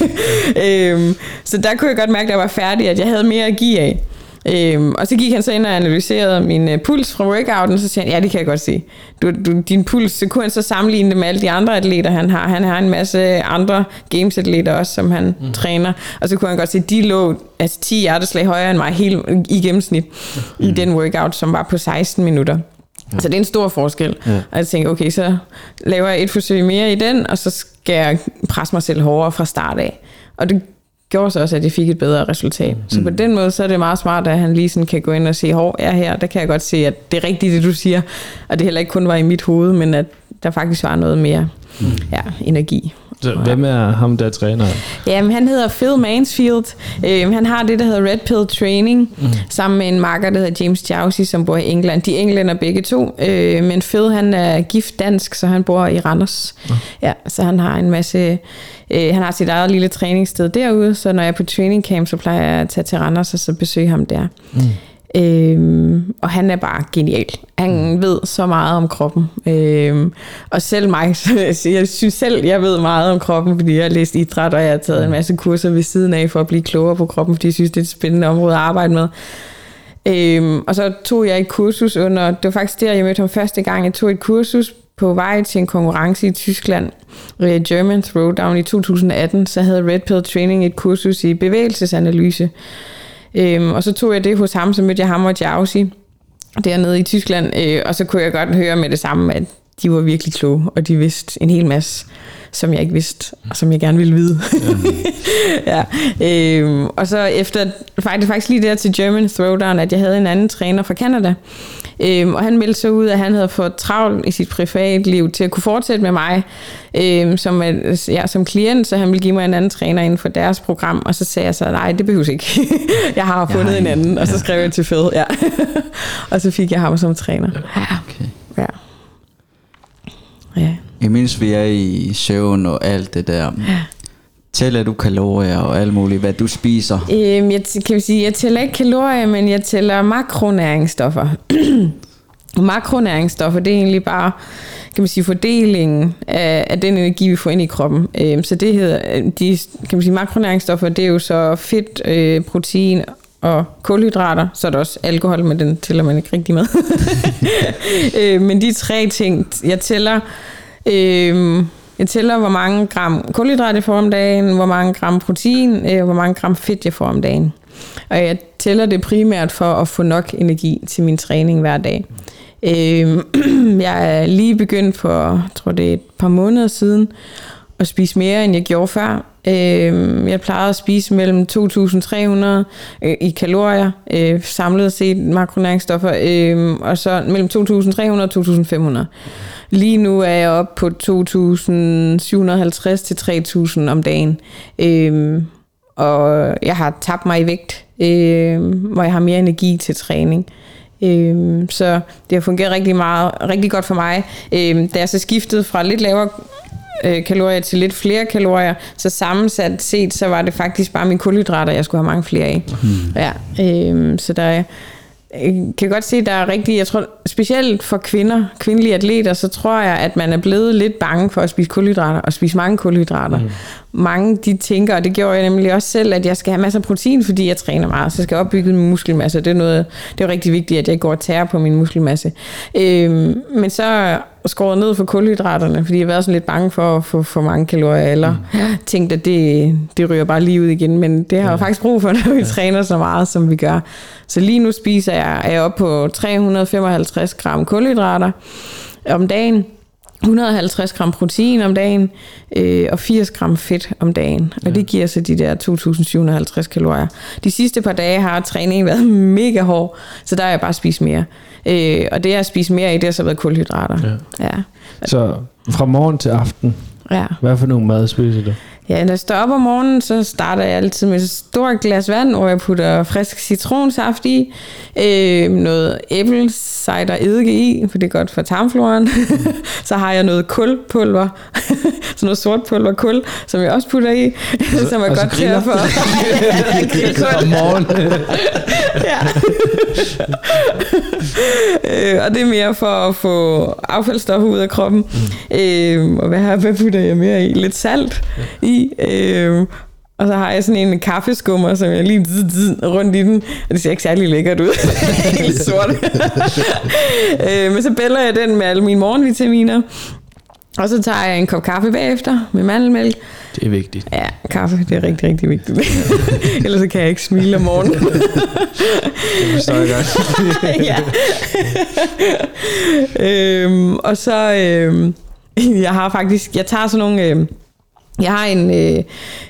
øhm, så der kunne jeg godt mærke, at jeg var færdig, at jeg havde mere at give af. Øhm, og så gik han så ind og analyserede min uh, puls fra workouten, og så siger han, ja, det kan jeg godt se. Du, du, din puls, så kunne han så sammenligne det med alle de andre atleter, han har. Han har en masse andre games-atleter også, som han mm. træner. Og så kunne han godt se, at de lå altså 10 hjerteslag højere end mig helt i gennemsnit mm. i den workout, som var på 16 minutter. Så det er en stor forskel. Ja. Og jeg tænkte, okay, så laver jeg et forsøg mere i den, og så skal jeg presse mig selv hårdere fra start af. Og det gjorde så også, at jeg fik et bedre resultat. Mm. Så på den måde, så er det meget smart, at han lige sådan kan gå ind og sige, hår, er her, der kan jeg godt se, at det er rigtigt, det du siger. Og det heller ikke kun var i mit hoved, men at der faktisk var noget mere mm. ja, energi. Så hvem er ham, der træner? Jamen, han hedder Phil Mansfield. Øh, han har det, der hedder Red Pill Training, mm. sammen med en makker, der hedder James Jowsey, som bor i England. De er englænder begge to, øh, men Phil, han er gift dansk, så han bor i Randers. Mm. Ja, så han har en masse... Øh, han har sit eget lille træningssted derude, så når jeg er på training camp, så plejer jeg at tage til Randers og så besøge ham der. Mm. Øhm, og han er bare genial. Han mm. ved så meget om kroppen. Øhm, og selv mig, så jeg synes selv, jeg ved meget om kroppen, fordi jeg har læst idræt, og jeg har taget en mm. masse kurser ved siden af for at blive klogere på kroppen, fordi jeg synes, det er et spændende område at arbejde med. Øhm, og så tog jeg et kursus under, det var faktisk der, jeg mødte ham første gang, jeg tog et kursus på vej til en konkurrence i Tyskland, German Throwdown i 2018, så havde Red Pill Training et kursus i bevægelsesanalyse. Øhm, og så tog jeg det hos ham, så mødte jeg ham og Jausi dernede i Tyskland, øh, og så kunne jeg godt høre med det samme, at de var virkelig kloge, og de vidste en hel masse, som jeg ikke vidste, og som jeg gerne ville vide. ja. øhm, og så efter, faktisk, faktisk lige der til German Throwdown, at jeg havde en anden træner fra Canada, øhm, og han meldte så ud, at han havde fået travlt i sit privatliv til at kunne fortsætte med mig øhm, som, ja, som klient, så han ville give mig en anden træner inden for deres program, og så sagde jeg så, nej, det behøves ikke. jeg har fundet jeg har en anden, og så skrev jeg til Fed, ja. og så fik jeg ham som træner. Ja. Okay. Ja. Ja. Imens vi er i søvn og alt det der, ja. Tæller du kalorier og alt muligt, hvad du spiser? Øhm, jeg, kan sige, jeg tæller ikke kalorier, men jeg tæller makronæringsstoffer. makronæringsstoffer, det er egentlig bare kan man sige, fordelingen af, af den energi, vi får ind i kroppen. Øhm, så det hedder, de kan man sige, makronæringsstoffer, det er jo så fedt, øh, protein og kulhydrater, så er der også alkohol, men den tæller man ikke rigtig med. øh, men de tre ting, jeg tæller, øh, jeg tæller, hvor mange gram kulhydrat jeg får om dagen, hvor mange gram protein, øh, hvor mange gram fedt jeg får om dagen. Og jeg tæller det primært for at få nok energi til min træning hver dag. Øh, jeg er lige begyndt for, jeg tror det er et par måneder siden, at spise mere, end jeg gjorde før. Øh, jeg plejede at spise mellem 2.300 øh, i kalorier, øh, samlet set makronæringsstoffer, øh, og så mellem 2.300 og 2.500. Lige nu er jeg oppe på 2.750 til 3.000 om dagen. Øh, og jeg har tabt mig i vægt, øh, hvor jeg har mere energi til træning. Øh, så det har fungeret rigtig meget, rigtig godt for mig. Øh, da jeg så skiftede fra lidt lavere øh, kalorier til lidt flere kalorier, så sammensat set, så var det faktisk bare mine kulhydrater, jeg skulle have mange flere af. Hmm. Ja, øh, så der er, kan godt se, at der er rigtig, jeg tror, specielt for kvinder, kvindelige atleter, så tror jeg, at man er blevet lidt bange for at spise kulhydrater, og spise mange kulhydrater. Mm. Mange, de tænker, og det gjorde jeg nemlig også selv, at jeg skal have masser af protein, fordi jeg træner meget, så jeg skal opbygge min muskelmasse. Det er, noget, det er rigtig vigtigt, at jeg går og tærer på min muskelmasse. Øhm, men så skåret ned for kulhydraterne, fordi jeg har været sådan lidt bange for at få for mange kalorier, eller mm. tænkt, at det, det ryger bare lige ud igen. Men det har jeg faktisk brug for, når vi ja. træner så meget, som vi gør. Så lige nu spiser jeg, er jeg oppe på 355 gram kulhydrater om dagen. 150 gram protein om dagen øh, og 80 gram fedt om dagen. Og ja. det giver så de der 2.750 kalorier. De sidste par dage har træningen været mega hård, så der har jeg bare spist mere. Øh, og det jeg har spist mere i, det har så været kulhydrater. Ja. ja. Så fra morgen til aften, ja. hvad for nogle mad spiser du? Ja, når jeg står op om morgenen, så starter jeg altid med et stort glas vand, hvor jeg putter frisk citronsaft i, øh, noget æblecider eddike i, for det er godt for tarmfloren. så har jeg noget kulpulver, sådan noget sort pulver kul, som jeg også putter i, altså, som er altså godt til at få. om morgenen. ja. øh, og det er mere for at få affaldsstoffer ud af kroppen. Mm. Øh, og hvad, her, hvad putter jeg mere i? Lidt salt ja. I. Øh, og så har jeg sådan en kaffeskummer, som jeg lige zzz, rundt i den, og det ser ikke særlig lækkert ud. Helt sort. øh, men så bæller jeg den med alle mine morgenvitaminer. Og så tager jeg en kop kaffe bagefter med mandelmælk. Det er vigtigt. Ja, kaffe, det er rigtig, rigtig vigtigt. Ellers så kan jeg ikke smile om morgenen. det forstår jeg godt. ja. øhm, og så, øhm, jeg har faktisk, jeg tager sådan nogle, øhm, jeg har en, øh,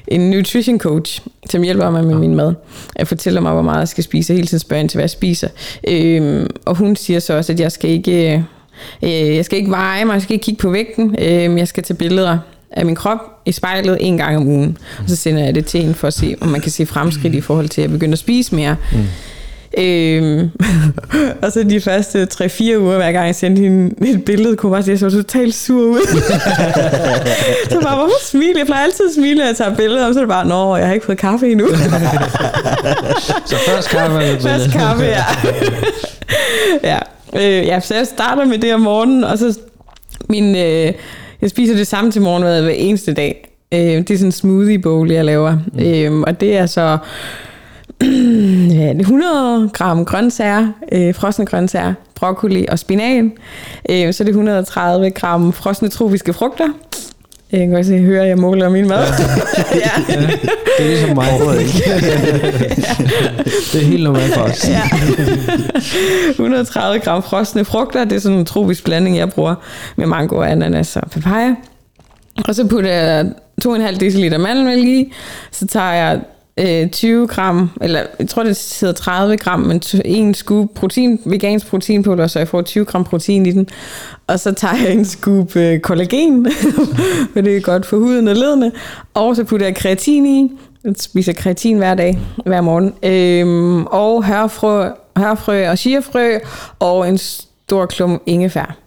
en nutrition coach, som hjælper mig med min mad. Jeg fortæller mig, hvor meget jeg skal spise, og hele tiden spørger ind til, hvad jeg spiser. Øhm, og hun siger så også, at jeg skal ikke... Øh, jeg skal ikke veje mig, jeg skal ikke kigge på vægten, øh, jeg skal tage billeder af min krop i spejlet en gang om ugen. Og så sender jeg det til hende for at se, om man kan se fremskridt i forhold til at begynde at spise mere. Mm. Øhm, og så de første 3-4 uger, hver gang jeg sendte hende et billede, kunne jeg bare se, at jeg så totalt sur ud. så bare, hvorfor smile? Jeg plejer altid at smile, når jeg tager billeder, og så er det bare, nå, jeg har ikke fået kaffe endnu. så først kaffe. Først kaffe, ja. ja. Øh, ja, så jeg starter med det om morgenen, og så min, øh, jeg spiser det samme til morgenmad hver eneste dag. Øh, det er sådan en smoothie bowl, jeg laver. Mm. Øh, og det er så 100 gram grøntsager, øh, frosne grøntsager, broccoli og spinat. Øh, så er det 130 gram frosne tropiske frugter. Jeg kan også høre, at jeg måler min mad. ja. ja. Det er ligesom mig. det er helt normalt for os. ja. 130 gram frosne frugter, det er sådan en tropisk blanding, jeg bruger med mango, ananas og papaya. Og så putter jeg 2,5 dl mandelmælk i. Så tager jeg øh, 20 gram, eller jeg tror det hedder 30 gram, men en scoop protein, vegansk proteinpulver, så jeg får 20 gram protein i den. Og så tager jeg en scoop øh, kollagen, for det er godt for huden og ledene. Og så putter jeg kreatin i. Jeg spiser kreatin hver dag, hver morgen. Øhm, og hørfrø, hørfrø og chiafrø, og en stor klump ingefær.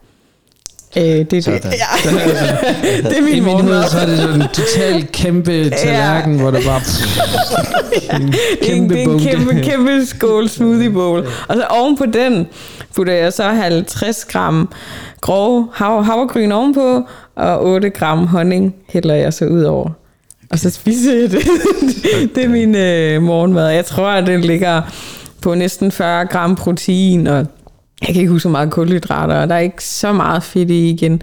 Øh, det er det. Ja. det er min I min hoved, så er det sådan en total kæmpe tallerken, ja. hvor der bare... ja. en kæmpe det er en kæmpe, kæmpe skål smoothie bowl. Og så oven på den putter jeg så 50 gram grove hav, havregryn ovenpå, og 8 gram honning hælder jeg så ud over. Og så spiser jeg det. det er min øh, morgenmad. Jeg tror, at det ligger på næsten 40 gram protein og jeg kan ikke huske så meget kulhydrater, og der er ikke så meget fedt i igen.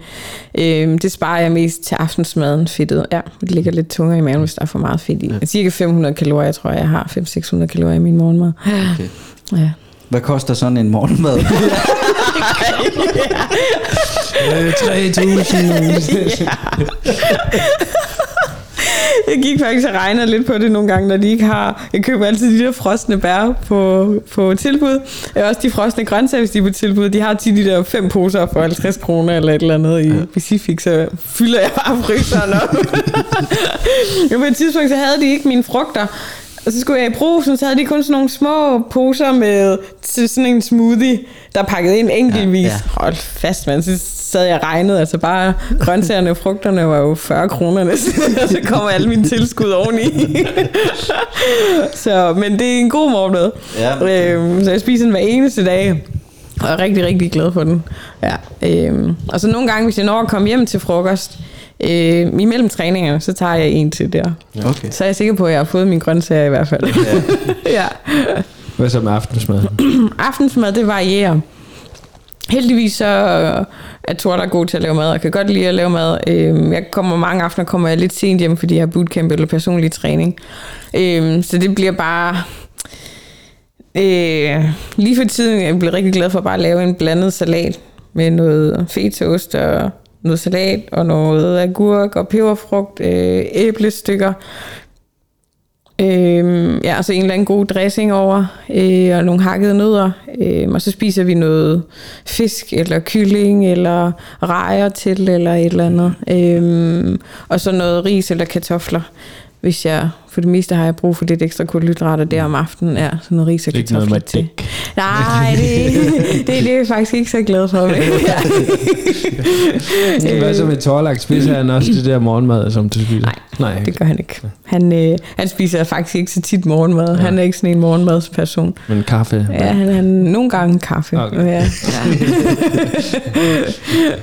Øhm, det sparer jeg mest til aftensmaden, fedtet. Ja, det ligger lidt tungere i maven, hvis der er for meget fedt i. Ja. Cirka 500 kalorier, tror jeg, jeg har. 500-600 kalorier i min morgenmad. Okay. Ja. Hvad koster sådan en morgenmad? 3.000. ja. jeg gik faktisk og regnede lidt på det nogle gange, når de ikke har... Jeg køber altid de der frosne bær på, på tilbud. Jeg også de frosne grøntsager, hvis de er på tilbud. De har tit de der fem poser for 50 kroner eller et eller andet i Pacific, så fylder jeg bare fryseren op. på et tidspunkt, så havde de ikke mine frugter. Og så skulle jeg i brusen, så havde de kun sådan nogle små poser med til sådan en smoothie, der pakket ind enkeltvis. Ja, ja. Hold fast, man. Så sad jeg regnet, altså bare grøntsagerne og frugterne var jo 40 kroner næsten, og så kommer alle mine tilskud oveni. så, men det er en god morgenmad. Ja, okay. øhm, så jeg spiser den hver eneste dag. Og er rigtig, rigtig glad for den. Ja, øhm, og så nogle gange, hvis jeg når at komme hjem til frokost, Øh, imellem træningerne, så tager jeg en til der. Okay. Så er jeg sikker på, at jeg har fået min grøntsager i hvert fald. Ja. ja. Hvad så med aftensmad? aftensmad, det varierer. heldigvis så er Thor der god til at lave mad, og kan godt lide at lave mad. Øh, jeg kommer mange aftener, kommer jeg lidt sent hjem, fordi jeg har bootcamp eller personlig træning. Øh, så det bliver bare... Øh, lige for tiden, jeg bliver rigtig glad for bare at lave en blandet salat med noget fetaost og noget salat og noget agurk og peberfrugt, øh, æblestykker. Øh, ja, altså en eller anden god dressing over, øh, og nogle hakkede nødder. Øh, og så spiser vi noget fisk, eller kylling, eller rejer til, eller et eller andet. Øh, og så noget ris eller kartofler, hvis jeg for det meste har jeg brug for lidt ekstra kulhydrater der om aftenen. Ja, sådan noget ris og Det noget med til. dæk. Nej, det, det, det er jeg faktisk ikke så glad for. Hvad så med Torlak? Spiser han også det der morgenmad, som du spiser? Nej, Nej. det gør han ikke. Han, øh, han spiser faktisk ikke så tit morgenmad. Ja. Han er ikke sådan en morgenmadsperson. Men kaffe? Ja, han har nogle gange kaffe. Okay. Ja.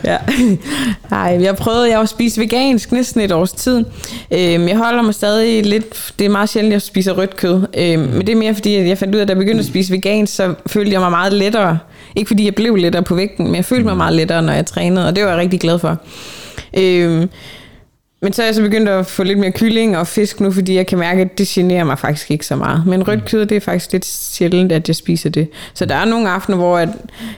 ja. Ej, jeg prøvede, jeg har spist vegansk næsten et års tid. Øhm, jeg holder mig stadig lidt, det er meget sjældent, jeg spiser rødt kød. Øhm, men det er mere fordi, at jeg fandt ud af, at da jeg begyndte at spise vegansk, så følte jeg mig meget lettere. Ikke fordi jeg blev lettere på vægten, men jeg følte mig meget lettere, når jeg trænede, og det var jeg rigtig glad for. Øhm, men så er jeg så begyndt at få lidt mere kylling og fisk nu, fordi jeg kan mærke, at det generer mig faktisk ikke så meget. Men rødt kød, det er faktisk lidt sjældent, at jeg spiser det. Så der er nogle aftener, hvor at,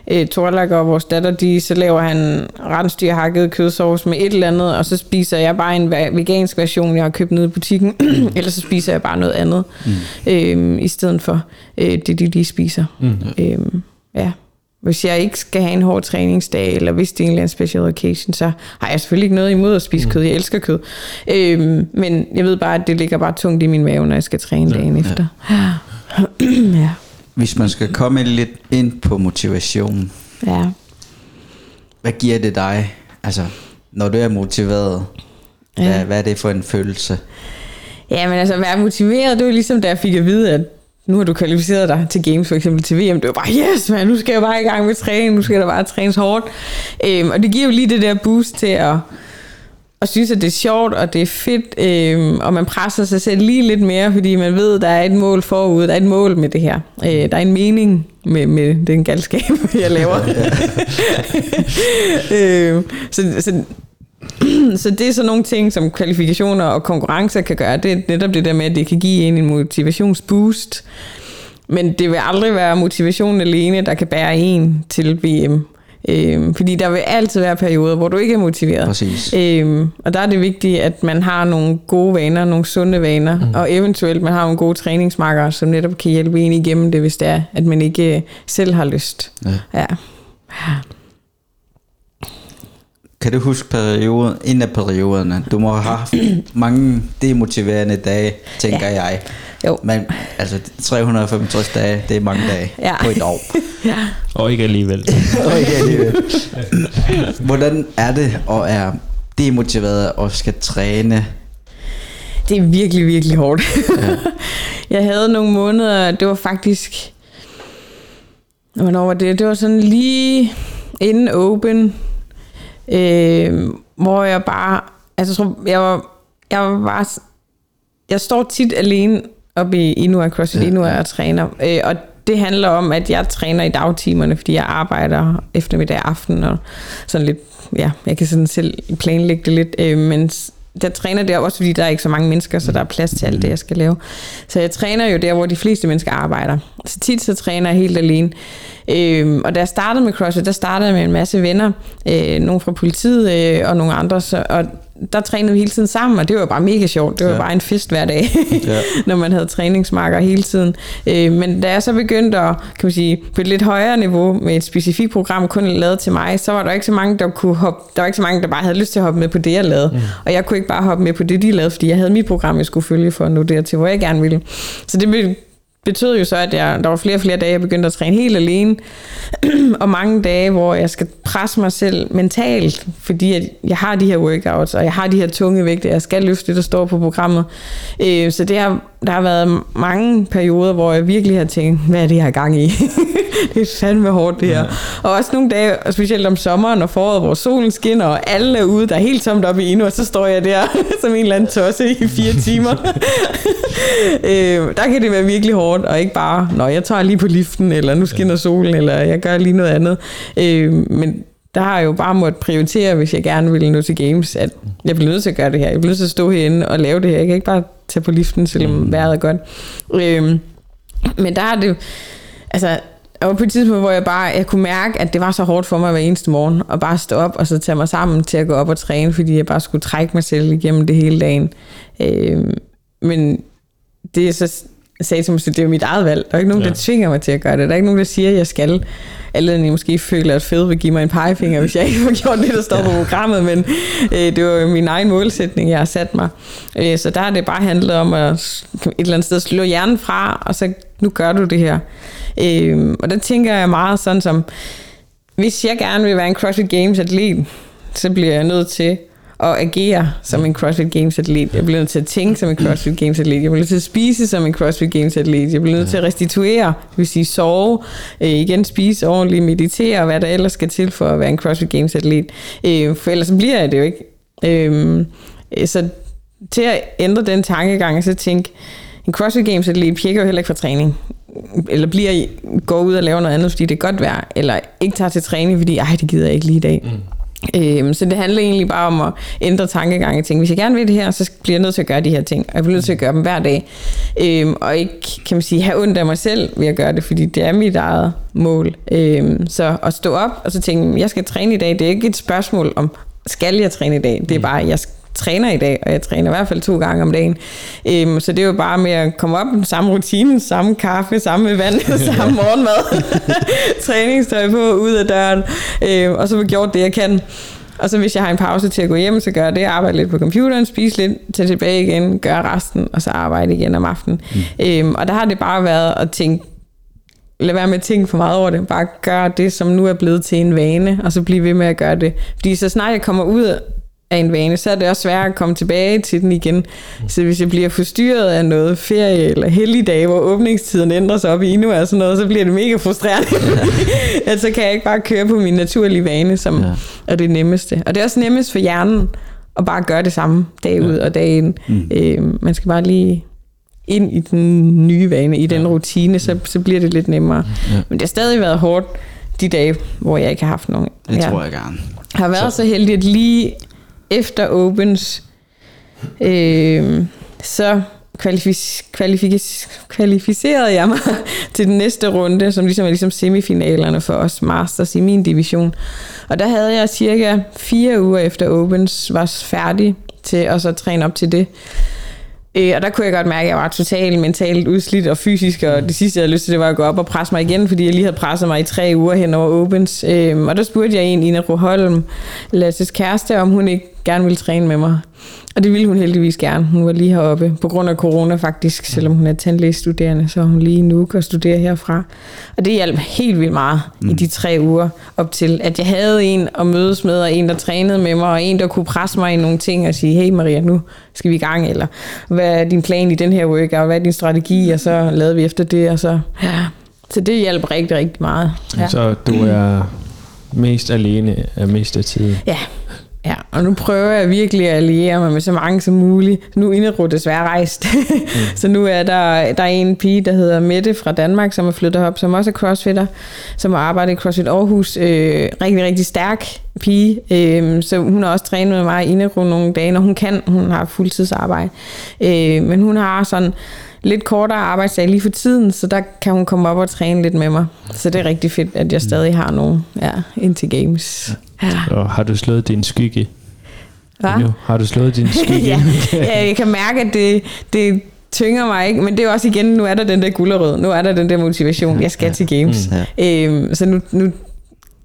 øh, Torlak og vores datter, de, så laver han rensdyr hakket kødsovs med et eller andet, og så spiser jeg bare en ve- vegansk version, jeg har købt nede i butikken. eller så spiser jeg bare noget andet, mm. øhm, i stedet for øh, det, de lige spiser. Mm. Øhm, ja. Hvis jeg ikke skal have en hård træningsdag, eller hvis det er en eller anden special occasion, så har jeg selvfølgelig ikke noget imod at spise kød. Jeg elsker kød. Øhm, men jeg ved bare, at det ligger bare tungt i min mave, når jeg skal træne dagen efter. ja. Hvis man skal komme lidt ind på motivation, ja. hvad giver det dig? Altså, når du er motiveret, hvad, Ja. hvad er det for en følelse? Ja, men altså at være motiveret, det var ligesom da jeg fik at vide, at nu har du kvalificeret dig til games, for eksempel til VM. Det var bare, yes man, nu skal jeg bare i gang med træning, nu skal der bare trænes hårdt. Øhm, og det giver jo lige det der boost til at, at synes, at det er sjovt, og det er fedt, øhm, og man presser sig selv lige lidt mere, fordi man ved, der er et mål forud, der er et mål med det her. Øh, der er en mening med, med den galskab, jeg laver. øhm, så, så så det er sådan nogle ting, som kvalifikationer og konkurrencer kan gøre. Det er netop det der med, at det kan give en en motivationsboost. Men det vil aldrig være motivationen alene, der kan bære en til VM. Øhm, fordi der vil altid være perioder, hvor du ikke er motiveret. Præcis. Øhm, og der er det vigtigt, at man har nogle gode vaner, nogle sunde vaner, mm. og eventuelt man har nogle gode træningsmarkere, som netop kan hjælpe en igennem det, hvis det er, at man ikke øh, selv har lyst. Ja. Ja. Kan du huske perioden, en af perioderne? Du må have haft mange demotiverende dage, tænker ja. jeg. Jo. Men altså 365 dage, det er mange dage Ja. på et år. ja. Og ikke alligevel. okay, alligevel. Hvordan er det at er demotiveret og skal træne? Det er virkelig, virkelig hårdt. Ja. jeg havde nogle måneder, det var faktisk... Hvornår var det? Det var sådan lige inden Open, øh, hvor jeg bare... Altså, jeg tror, jeg var, jeg var bare... Jeg står tit alene oppe i Inua CrossFit ja. Inua og træner, øh, og det handler om, at jeg træner i dagtimerne, fordi jeg arbejder eftermiddag og aften, og sådan lidt, ja, jeg kan sådan selv planlægge det lidt, øh, men der træner der også, fordi der er ikke så mange mennesker, så der er plads til alt det, jeg skal lave. Så jeg træner jo der, hvor de fleste mennesker arbejder. Så tit så træner jeg helt alene. Øhm, og da jeg startede med CrossFit, der startede jeg med en masse venner, øh, nogle fra politiet øh, og nogle andre, så, og der trænede vi hele tiden sammen, og det var bare mega sjovt. Det var ja. Bare en fest hver dag, Ja. når man havde træningsmarker hele tiden. Øh, men da jeg så begyndte at, kan man sige, på et lidt højere niveau med et specifikt program, kun lavet til mig, så var der ikke så mange, der kunne hoppe, der var ikke så mange, der bare havde lyst til at hoppe med på det, jeg lavede. Mm. Og jeg kunne ikke bare hoppe med på det, de lavede, fordi jeg havde mit program, jeg skulle følge for at nå dertil, hvor jeg gerne ville. Så det betød jo så, at jeg, der var flere og flere dage, jeg begyndte at træne helt alene, og mange dage, hvor jeg skal presse mig selv mentalt, fordi at jeg har de her workouts, og jeg har de her tunge vægte, jeg skal løfte det, der står på programmet. Øh, så det har der har været mange perioder, hvor jeg virkelig har tænkt, hvad er det, jeg har gang i? det er fandme hårdt, det her. Ja. Og også nogle dage, specielt om sommeren og foråret, hvor solen skinner, og alle er ude, der er helt tomt op i endnu, og så står jeg der som en eller anden tosse i fire timer. øh, der kan det være virkelig hårdt, og ikke bare, når jeg tager lige på liften, eller nu skinner solen, eller jeg gør lige noget andet. Øh, men der har jeg jo bare måttet prioritere, hvis jeg gerne ville nå til games, at jeg bliver nødt til at gøre det her. Jeg bliver nødt til at stå herinde og lave det her. Jeg kan ikke bare tage på liften, selvom mm. vejret er godt. Øhm, men der er det altså, jeg var på et tidspunkt, hvor jeg bare, jeg kunne mærke, at det var så hårdt for mig hver eneste morgen, at bare stå op og så tage mig sammen til at gå op og træne, fordi jeg bare skulle trække mig selv igennem det hele dagen. Øhm, men det er så sagde til mig, det er jo mit eget valg. Der er ikke nogen, ja. der tvinger mig til at gøre det. Der er ikke nogen, der siger, at jeg skal. Alle jeg måske føler, at fed vil give mig en pegefinger, hvis jeg ikke har gjort det, der står ja. på programmet. Men øh, det var jo min egen målsætning, jeg har sat mig. Øh, så der har det bare handlet om at et eller andet sted slå hjernen fra, og så nu gør du det her. Øh, og der tænker jeg meget sådan som, hvis jeg gerne vil være en CrossFit Games atlet, så bliver jeg nødt til at agere som en CrossFit Games atlet. Jeg bliver nødt til at tænke som en CrossFit Games atlet. Jeg bliver nødt til at spise som en CrossFit Games atlet. Jeg bliver nødt til at restituere, det vil sige sove, øh, igen spise ordentligt, meditere hvad der ellers skal til for at være en CrossFit Games atlet. Øh, for ellers bliver jeg det jo ikke. Øh, så til at ændre den tankegang så tænke, en CrossFit Games atlet pjekker jo heller ikke for træning eller bliver går ud og laver noget andet, fordi det er godt vejr, eller ikke tager til træning, fordi ej, det gider jeg ikke lige i dag. Mm. Øhm, så det handler egentlig bare om at ændre tankegang og tænke, hvis jeg gerne vil det her, så bliver jeg nødt til at gøre de her ting, og jeg bliver nødt til at gøre dem hver dag. Øhm, og ikke, kan man sige, have ondt af mig selv ved at gøre det, fordi det er mit eget mål. Øhm, så at stå op og så tænke, jeg skal træne i dag, det er ikke et spørgsmål om, skal jeg træne i dag? Det er bare, jeg træner i dag, og jeg træner i hvert fald to gange om dagen. Øhm, så det er jo bare med at komme op, samme rutine, samme kaffe, samme vand, samme morgenmad, træningstøj på, ud af døren, øhm, og så har gjort det, jeg kan. Og så hvis jeg har en pause til at gå hjem, så gør jeg det, arbejde lidt på computeren, spise lidt, tage tilbage igen, gøre resten, og så arbejde igen om aftenen. Mm. Øhm, og der har det bare været at tænke, lad være med at tænke for meget over det. Bare gør det, som nu er blevet til en vane, og så blive ved med at gøre det. Fordi så snart jeg kommer ud af en vane, så er det også svært at komme tilbage til den igen. Så hvis jeg bliver forstyrret af noget ferie eller helligdag, hvor åbningstiden ændrer sig op i endnu og sådan noget, så bliver det mega frustrerende. Ja. at så kan jeg ikke bare køre på min naturlige vane, som ja. er det nemmeste. Og det er også nemmest for hjernen at bare gøre det samme dag ud ja. og dag ind. Mm. Øh, man skal bare lige ind i den nye vane, i den ja. rutine, så, så bliver det lidt nemmere. Ja. Men det har stadig været hårdt de dage, hvor jeg ikke har haft nogen. Det ja. tror jeg gerne. Jeg har været så, så heldig, at lige efter Opens, øh, så kvalific- kvalific- kvalificerede jeg mig til den næste runde, som ligesom er ligesom semifinalerne for os Masters i min division. Og der havde jeg cirka fire uger efter Opens var færdig til at så træne op til det. Øh, og der kunne jeg godt mærke, at jeg var totalt mentalt udslidt og fysisk, og det sidste, jeg havde lyst til, det var at gå op og presse mig igen, fordi jeg lige havde presset mig i tre uger hen over Opens. Øh, og der spurgte jeg en, Ina Roholm, Lasses kæreste, om hun ikke gerne ville træne med mig. Og det ville hun heldigvis gerne. Hun var lige heroppe, på grund af corona faktisk, selvom hun er tandlægestuderende, så hun lige nu kan studere herfra. Og det hjalp helt vildt meget mm. i de tre uger op til, at jeg havde en at mødes med, og en, der trænede med mig, og en, der kunne presse mig i nogle ting og sige, hey Maria, nu skal vi i gang, eller hvad er din plan i den her workout, hvad er din strategi, og så lavede vi efter det, og så, ja. Så det hjalp rigtig, rigtig meget. Ja. Så du er mest alene af mest af tiden? Ja, Ja, og nu prøver jeg virkelig at alliere mig med så mange som muligt. Nu er Inderud desværre rejst. Mm. så nu er der, der er en pige, der hedder Mette fra Danmark, som er flyttet op, som også er crossfitter, som har arbejdet i CrossFit Aarhus. Øh, rigtig, rigtig stærk pige. Øh, så hun har også trænet med mig i Inderud nogle dage, når hun kan. Hun har fuldtidsarbejde. Øh, men hun har sådan lidt kortere arbejdsdag lige for tiden, så der kan hun komme op og træne lidt med mig. Så det er rigtig fedt, at jeg stadig har nogen ja, indtil games. Ja. Og har du slået din skygge? Hvad? Har du slået din skygge? ja. ja, jeg kan mærke, at det, det tynger mig ikke, men det er også igen, nu er der den der gulderød, nu er der den der motivation, jeg skal til games. Mm, ja. øhm, så nu, nu,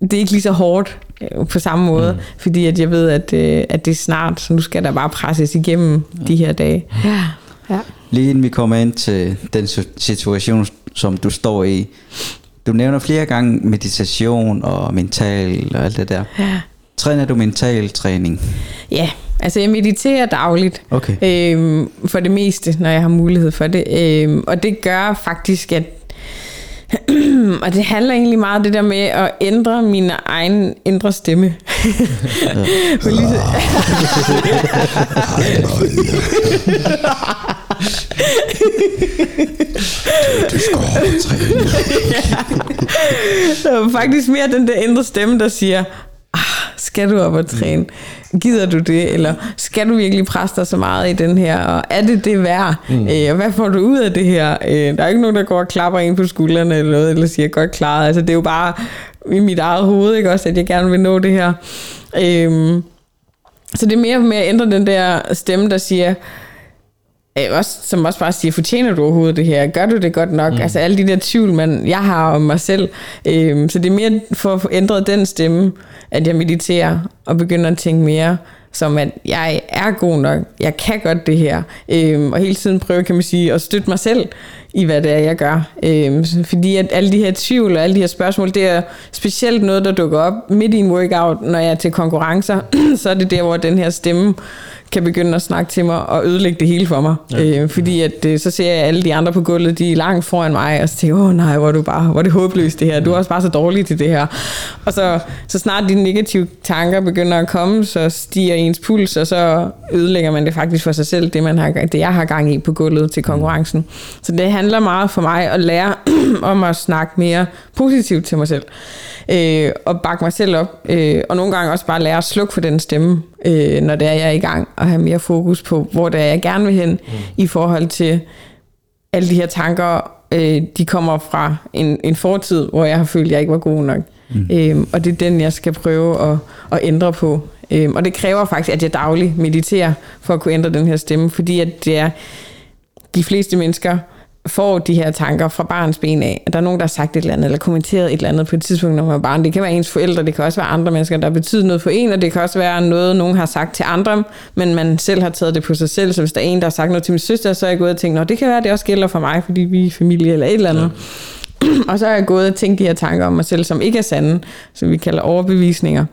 det er ikke lige så hårdt øh, på samme måde, mm. fordi at jeg ved, at, øh, at det er snart, så nu skal der bare presses igennem ja. de her dage. Ja. Ja. Lige inden vi kommer ind til den situation, som du står i, du nævner flere gange meditation og mental og alt det der. Ja. Træner du mental træning? Ja, Altså jeg mediterer dagligt. Okay. Øhm, for det meste, når jeg har mulighed for det. Øhm, og det gør faktisk, at og det handler egentlig meget om det der med at ændre min egen indre stemme. Lige så- Det er faktisk mere den der indre stemme, der siger, ah, skal du op og træne? Gider du det? Eller skal du virkelig presse dig så meget i den her? Og er det det værd? Mm. Øh, og hvad får du ud af det her? Øh, der er ikke nogen, der går og klapper ind på skuldrene eller noget, eller siger, godt klaret. Altså, det er jo bare i mit eget hoved, ikke også, at jeg gerne vil nå det her. Øh, så det er mere med at ændre den der stemme, der siger, øh, også, som også bare siger, fortjener du overhovedet det her? Gør du det godt nok? Mm. Altså alle de der tvivl, man, jeg har om mig selv. Øh, så det er mere for at få ændret den stemme, at jeg mediterer og begynder at tænke mere som at jeg er god nok, jeg kan godt det her, øhm, og hele tiden prøve, kan man sige, at støtte mig selv i, hvad det er, jeg gør. Øhm, fordi at alle de her tvivl og alle de her spørgsmål, det er specielt noget, der dukker op midt i en workout, når jeg er til konkurrencer, så er det der, hvor den her stemme kan begynde at snakke til mig og ødelægge det hele for mig. Ja. Øh, fordi at, øh, så ser jeg alle de andre på gulvet, de er langt foran mig, og så tænker åh nej, hvor er du bare, hvor er det håbløst det her, du er også bare så dårlig til det her. Og så, så snart de negative tanker begynder at komme, så stiger ens puls, og så ødelægger man det faktisk for sig selv, det, man har, det jeg har gang i på gulvet til konkurrencen. Så det handler meget for mig at lære om at snakke mere positivt til mig selv. Øh, og bakke mig selv op. Øh, og nogle gange også bare lære at slukke for den stemme, øh, når det er, jeg er i gang, og have mere fokus på, hvor det er, jeg gerne vil hen, mm. i forhold til alle de her tanker, øh, de kommer fra en, en fortid, hvor jeg har følt, at jeg ikke var god nok. Mm. Øh, og det er den, jeg skal prøve at, at ændre på. Øh, og det kræver faktisk, at jeg dagligt mediterer, for at kunne ændre den her stemme, fordi at det er de fleste mennesker, får de her tanker fra barns ben af, at der er nogen, der har sagt et eller andet, eller kommenteret et eller andet på et tidspunkt, når man var barn. Det kan være ens forældre, det kan også være andre mennesker, der betyder noget for en, og det kan også være noget, nogen har sagt til andre, men man selv har taget det på sig selv. Så hvis der er en, der har sagt noget til min søster, så er jeg gået og tænkt, Nå, det kan være, det også gælder for mig, fordi vi er familie eller et eller andet. Ja. og så er jeg gået og tænkt de her tanker om mig selv, som ikke er sande, som vi kalder overbevisninger.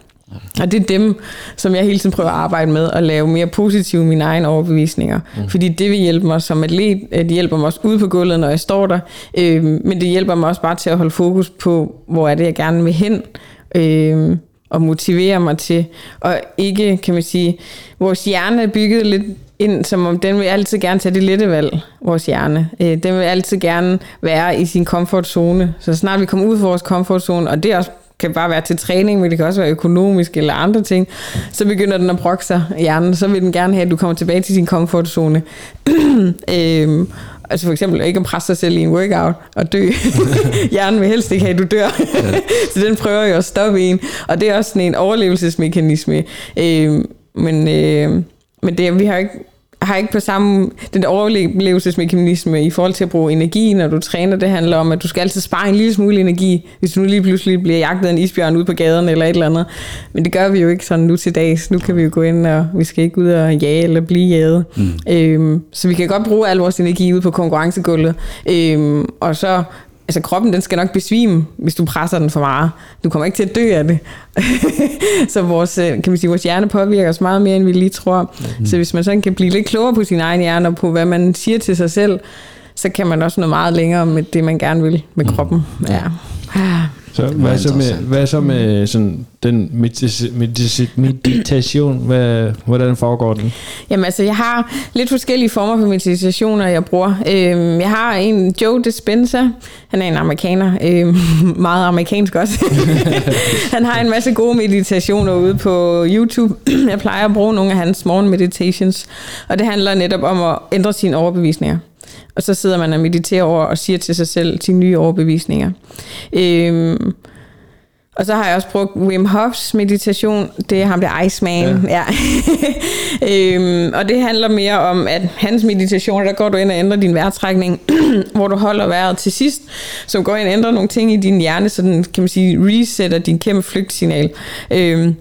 Og det er dem, som jeg hele tiden prøver at arbejde med, at lave mere positive mine egne overbevisninger. Mm. Fordi det vil hjælpe mig som atlet, det hjælper mig også ude på gulvet, når jeg står der, øh, men det hjælper mig også bare til at holde fokus på, hvor er det, jeg gerne vil hen, øh, og motivere mig til, og ikke, kan man sige, vores hjerne er bygget lidt ind, som om den vil altid gerne tage det lette valg, vores hjerne. Øh, den vil altid gerne være i sin komfortzone. Så snart vi kommer ud fra vores komfortzone, og det er også kan bare være til træning, men det kan også være økonomisk eller andre ting, så begynder den at brokke sig hjernen. Så vil den gerne have, at du kommer tilbage til din komfortzone. øhm, altså for eksempel ikke at presse sig selv i en workout og dø. hjernen vil helst ikke have, at du dør. så den prøver jo at stoppe en. Og det er også sådan en overlevelsesmekanisme. Øhm, men, øh, men det, vi har ikke har ikke på samme, den overlevelsesmekanisme i forhold til at bruge energi, når du træner. Det handler om, at du skal altid spare en lille smule energi, hvis du nu lige pludselig bliver jagtet af en isbjørn ude på gaden eller et eller andet. Men det gør vi jo ikke sådan nu til dags. Nu kan vi jo gå ind, og vi skal ikke ud og jage eller blive jaget. Mm. Øhm, så vi kan godt bruge al vores energi ude på konkurrencegulvet. Øhm, og så altså kroppen den skal nok besvime, hvis du presser den for meget. Du kommer ikke til at dø af det. så vores, kan man sige, vores hjerne påvirker os meget mere, end vi lige tror. Mm. Så hvis man sådan kan blive lidt klogere på sin egen hjerne, og på hvad man siger til sig selv, så kan man også nå meget længere med det, man gerne vil med kroppen. Mm. Ja. Så hvad så, med, hvad så med sådan, den medita- medita- meditation? Hvad, hvordan foregår den? Jamen altså, jeg har lidt forskellige former for meditationer, jeg bruger. Øhm, jeg har en Joe Dispenza. Han er en amerikaner. Øhm, meget amerikansk også. han har en masse gode meditationer ude på YouTube. jeg plejer at bruge nogle af hans morgen meditations. Og det handler netop om at ændre sine overbevisninger. Og så sidder man og mediterer over og siger til sig selv sine nye overbevisninger. Øhm, og så har jeg også brugt Wim Hofs meditation. Det er ham, der Iceman. Ja. ja. øhm, og det handler mere om, at hans meditation, der går du ind og ændrer din vejrtrækning, hvor du holder vejret til sidst, som går ind og ændrer nogle ting i din hjerne, så den, kan man sige, resetter din kæmpe flygtsignal. Øhm,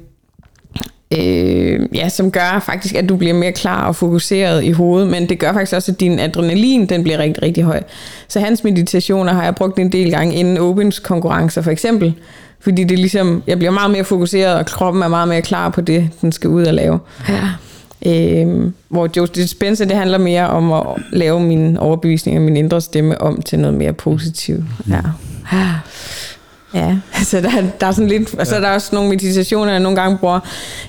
øh, ja, som gør faktisk, at du bliver mere klar og fokuseret i hovedet, men det gør faktisk også, at din adrenalin den bliver rigtig, rigtig høj. Så hans meditationer har jeg brugt en del gange inden Opens konkurrencer for eksempel, fordi det er ligesom, jeg bliver meget mere fokuseret, og kroppen er meget mere klar på det, den skal ud og lave. Ja. Øh, hvor Joe Dispenza, det handler mere om at lave min overbevisning og min indre stemme om til noget mere positivt. Ja. Ja, altså der, der er sådan lidt, altså der er også nogle meditationer, jeg nogle gange bruger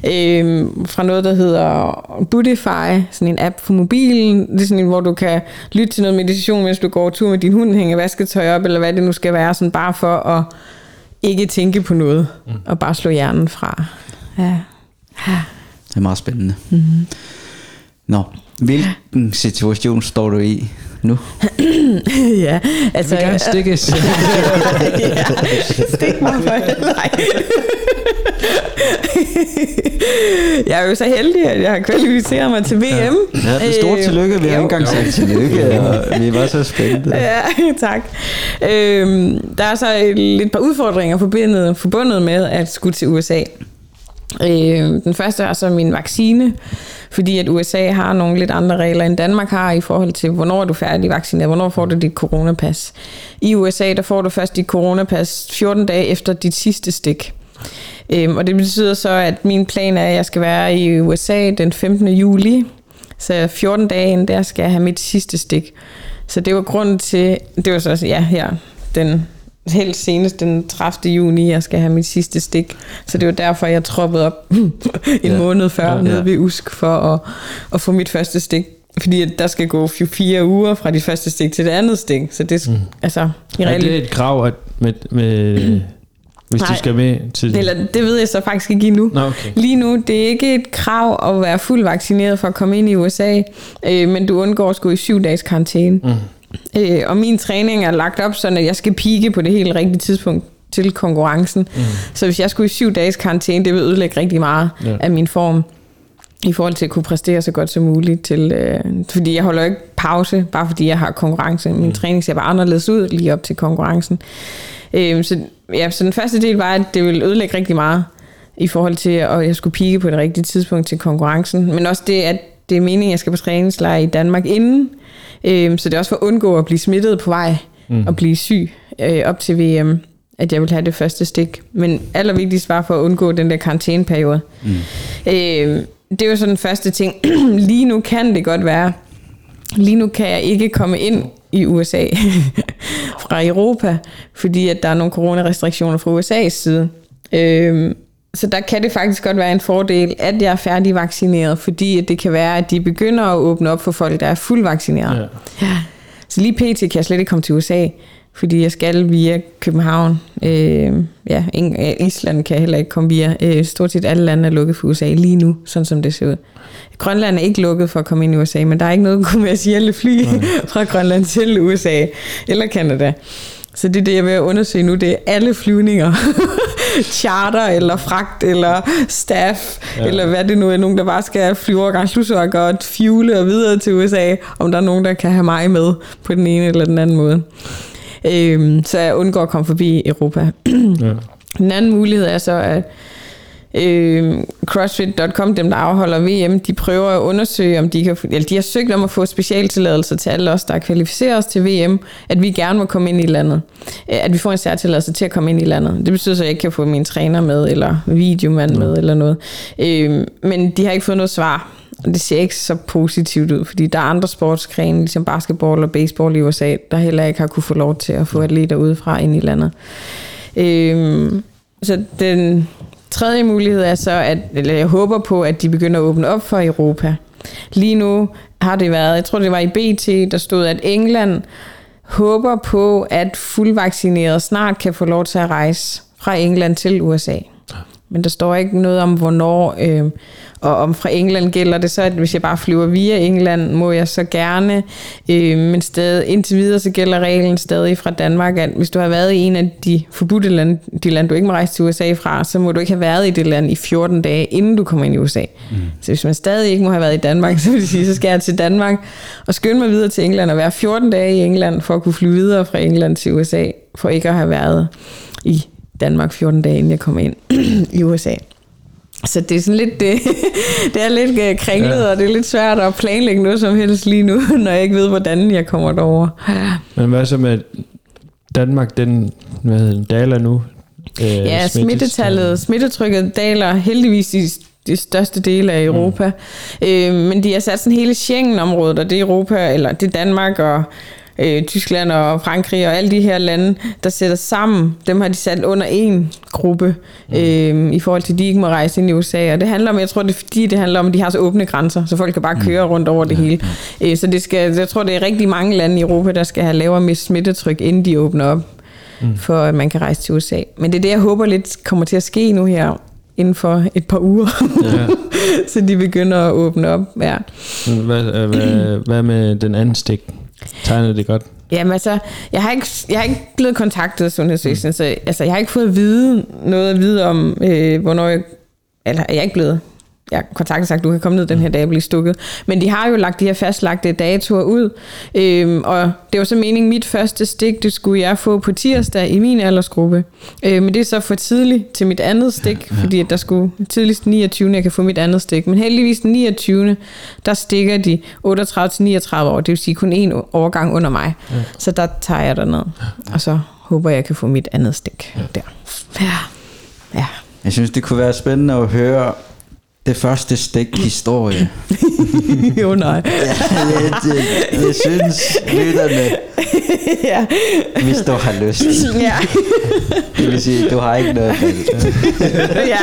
øh, fra noget, der hedder Budify, sådan en app for mobilen. Det er sådan en, hvor du kan lytte til noget meditation, mens du går tur med din hund, hænger vasketøj op, eller hvad det nu skal være, sådan bare for at ikke tænke på noget, mm. og bare slå hjernen fra. Ja. Det er meget spændende. Mm-hmm. Nå, hvilken situation står du i nu? ja, altså... Jeg vil gerne stikkes. ja, stik mig for nej. jeg er jo så heldig, at jeg har kvalificeret mig til VM. Ja, det er stort tillykke. Vi har ikke engang sagt tillykke, og vi var så spændte. Ja, tak. Øhm, der er så et, lidt par udfordringer forbundet, forbundet med at skulle til USA. Øh, den første er så min vaccine, fordi at USA har nogle lidt andre regler end Danmark har i forhold til, hvornår er du færdig vaccineret, hvornår får du dit coronapas. I USA, der får du først dit coronapas 14 dage efter dit sidste stik. Øhm, og det betyder så, at min plan er, at jeg skal være i USA den 15. juli, så 14 dage inden der skal jeg have mit sidste stik. Så det var grunden til, det var så, ja, her, den helt senest den 30. juni, jeg skal have mit sidste stik. Så det var derfor, jeg troppede op en ja. måned før ja, ja. nede ved Usk for at, at få mit første stik. Fordi der skal gå fire uger fra dit første stik til det andet stik. Så det, mm. altså, i er det et krav at med, med, hvis Nej, du skal med til... Eller, det ved jeg så faktisk ikke endnu. Nå, okay. Lige nu, det er ikke et krav at være fuld vaccineret for at komme ind i USA, øh, men du undgår at skulle i syv dages karantæne. Mm. Øh, og min træning er lagt op sådan, at jeg skal pike på det helt rigtige tidspunkt til konkurrencen. Mm. Så hvis jeg skulle i syv dages karantæne, det vil ødelægge rigtig meget ja. af min form i forhold til at kunne præstere så godt som muligt. Til, øh, fordi jeg holder ikke pause, bare fordi jeg har konkurrence. Min mm. træning ser bare anderledes ud lige op til konkurrencen. Øh, så, ja, så den første del var, at det ville ødelægge rigtig meget i forhold til, at jeg skulle pike på det rigtige tidspunkt til konkurrencen. Men også det, at det er meningen, at jeg skal på træningslejr i Danmark inden, Øh, så det er også for at undgå at blive smittet på vej mm. og blive syg øh, op til VM, at jeg vil have det første stik. Men allervigtigst var for at undgå den der karantæneperiode. Mm. Øh, det er jo så den første ting. Lige nu kan det godt være, lige nu kan jeg ikke komme ind i USA fra Europa, fordi at der er nogle coronarestriktioner fra USA's side. Øh, så der kan det faktisk godt være en fordel, at jeg er færdigvaccineret, fordi det kan være, at de begynder at åbne op for folk, der er fuldvaccineret. Ja. Ja. Så lige pt. kan jeg slet ikke komme til USA, fordi jeg skal via København. Øh, ja, Island kan jeg heller ikke komme via. Øh, stort set alle lande er lukket for USA lige nu, sådan som det ser ud. Grønland er ikke lukket for at komme ind i USA, men der er ikke noget kommersielle fly fra Grønland til USA eller Canada. Så det er det, jeg vil undersøge nu, det er alle flyvninger. Charter, eller fragt, eller staff, ja. eller hvad det nu er, nogen, der bare skal flyve over Slusværk og fuele og videre til USA, om der er nogen, der kan have mig med på den ene eller den anden måde. Øhm, så jeg undgår at komme forbi Europa. ja. Den anden mulighed er så, at øh, CrossFit.com, dem der afholder VM, de prøver at undersøge, om de kan, eller de har søgt om at få specialtilladelser til alle os, der er kvalificeret os til VM, at vi gerne må komme ind i landet. Øh, at vi får en særtilladelse til at komme ind i landet. Det betyder så, at jeg ikke kan få min træner med, eller videomand med, eller noget. Øh, men de har ikke fået noget svar. Og det ser ikke så positivt ud, fordi der er andre sportsgrene, ligesom basketball og baseball i USA, der heller ikke har kunne få lov til at få atleter udefra ind i landet. Øh, så den, Tredje mulighed er så, at eller jeg håber på, at de begynder at åbne op for Europa. Lige nu har det været, jeg tror det var i BT, der stod, at England håber på, at fuldvaccinerede snart kan få lov til at rejse fra England til USA. Men der står ikke noget om, hvornår. Øh, og om fra England gælder det så, at hvis jeg bare flyver via England, må jeg så gerne. Øh, men stadig, indtil videre så gælder reglen stadig fra Danmark, at hvis du har været i en af de forbudte lande, de lande, du ikke må rejse til USA fra, så må du ikke have været i det land i 14 dage, inden du kommer ind i USA. Mm. Så hvis man stadig ikke må have været i Danmark, så vil det sige, så skal jeg til Danmark og skynde mig videre til England og være 14 dage i England, for at kunne flyve videre fra England til USA, for ikke at have været i Danmark 14 dage, inden jeg kommer ind i USA. Så det er sådan lidt, det, det er lidt øh, kringlet, ja. og det er lidt svært at planlægge noget som helst lige nu, når jeg ikke ved, hvordan jeg kommer derover. Men hvad så med Danmark, den hvad hedder, daler nu? Øh, ja, smittetallet, smittetrykket daler heldigvis i de største dele af Europa. Mm. Øh, men de har sat sådan hele Schengen-området, og det er Europa, eller det er Danmark og øh, Tyskland og Frankrig og alle de her lande, der sætter sammen, dem har de sat under en gruppe, mm. øh, i forhold til, at de ikke må rejse ind i USA. Og det handler om, jeg tror, det er fordi, det handler om, at de har så åbne grænser, så folk kan bare køre rundt over det hele. Øh, så det skal, jeg tror, det er rigtig mange lande i Europa, der skal have lavere smittetryk, inden de åbner op, mm. for at man kan rejse til USA. Men det er det, jeg håber lidt kommer til at ske nu her, inden for et par uger. Ja. så de begynder at åbne op. Ja. Hvad, øh, hvad, hvad med den anden stik? Tegner det godt? Jamen altså, jeg har ikke, jeg har ikke blevet kontaktet af Sundhedsvæsenet, så altså, jeg har ikke fået at vide noget at vide om, øh, hvornår jeg, eller jeg er ikke blevet, jeg har kontaktet sagt, du kan komme ned den her dag og blive stukket. Men de har jo lagt de her fastlagte datoer ud, øhm, og det var så meningen, mit første stik, det skulle jeg få på tirsdag i min aldersgruppe. Øh, men det er så for tidligt til mit andet stik, ja, ja. fordi at der skulle tidligst 29. jeg kan få mit andet stik. Men heldigvis den 29. der stikker de 38-39 år, det vil sige kun en overgang under mig. Ja. Så der tager jeg derned, og så håber jeg, jeg kan få mit andet stik ja. der. Ja. Ja. Jeg synes, det kunne være spændende at høre det første stik historie. jo nej. ja, jeg, jeg, jeg synes, lytterne, ja. hvis du har lyst. ja. Det vil sige, du har ikke noget ja.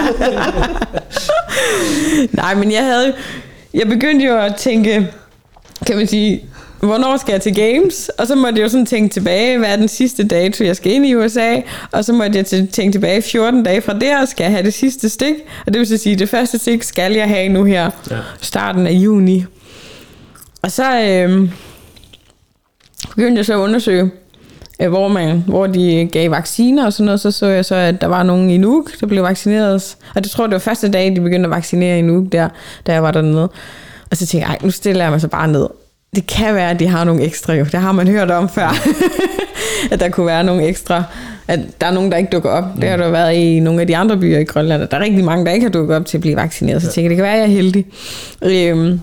Nej, men jeg havde... Jeg begyndte jo at tænke, kan man sige, hvornår skal jeg til Games? Og så måtte jeg jo sådan tænke tilbage, hvad er den sidste dato, jeg skal ind i USA? Og så måtte jeg tænke tilbage 14 dage fra der, skal jeg have det sidste stik? Og det vil så sige, det første stik skal jeg have nu her, Ja. starten af juni. Og så øh, begyndte jeg så at undersøge, øh, hvor, man, hvor de gav vacciner og sådan noget. Så så jeg så, at der var nogen i Nuuk, der blev vaccineret. Og det tror jeg, det var første dag, de begyndte at vaccinere i Nuuk, der, da jeg var dernede. Og så tænkte jeg, nu stiller jeg mig så bare ned. Det kan være, at de har nogle ekstra jo. Det har man hørt om før. at der kunne være nogle ekstra. At der er nogen, der ikke dukker op. Det har der været i nogle af de andre byer i Grønland. Der er rigtig mange, der ikke har dukket op til at blive vaccineret. Så jeg tænkte, det kan være, at jeg er heldig. Øhm,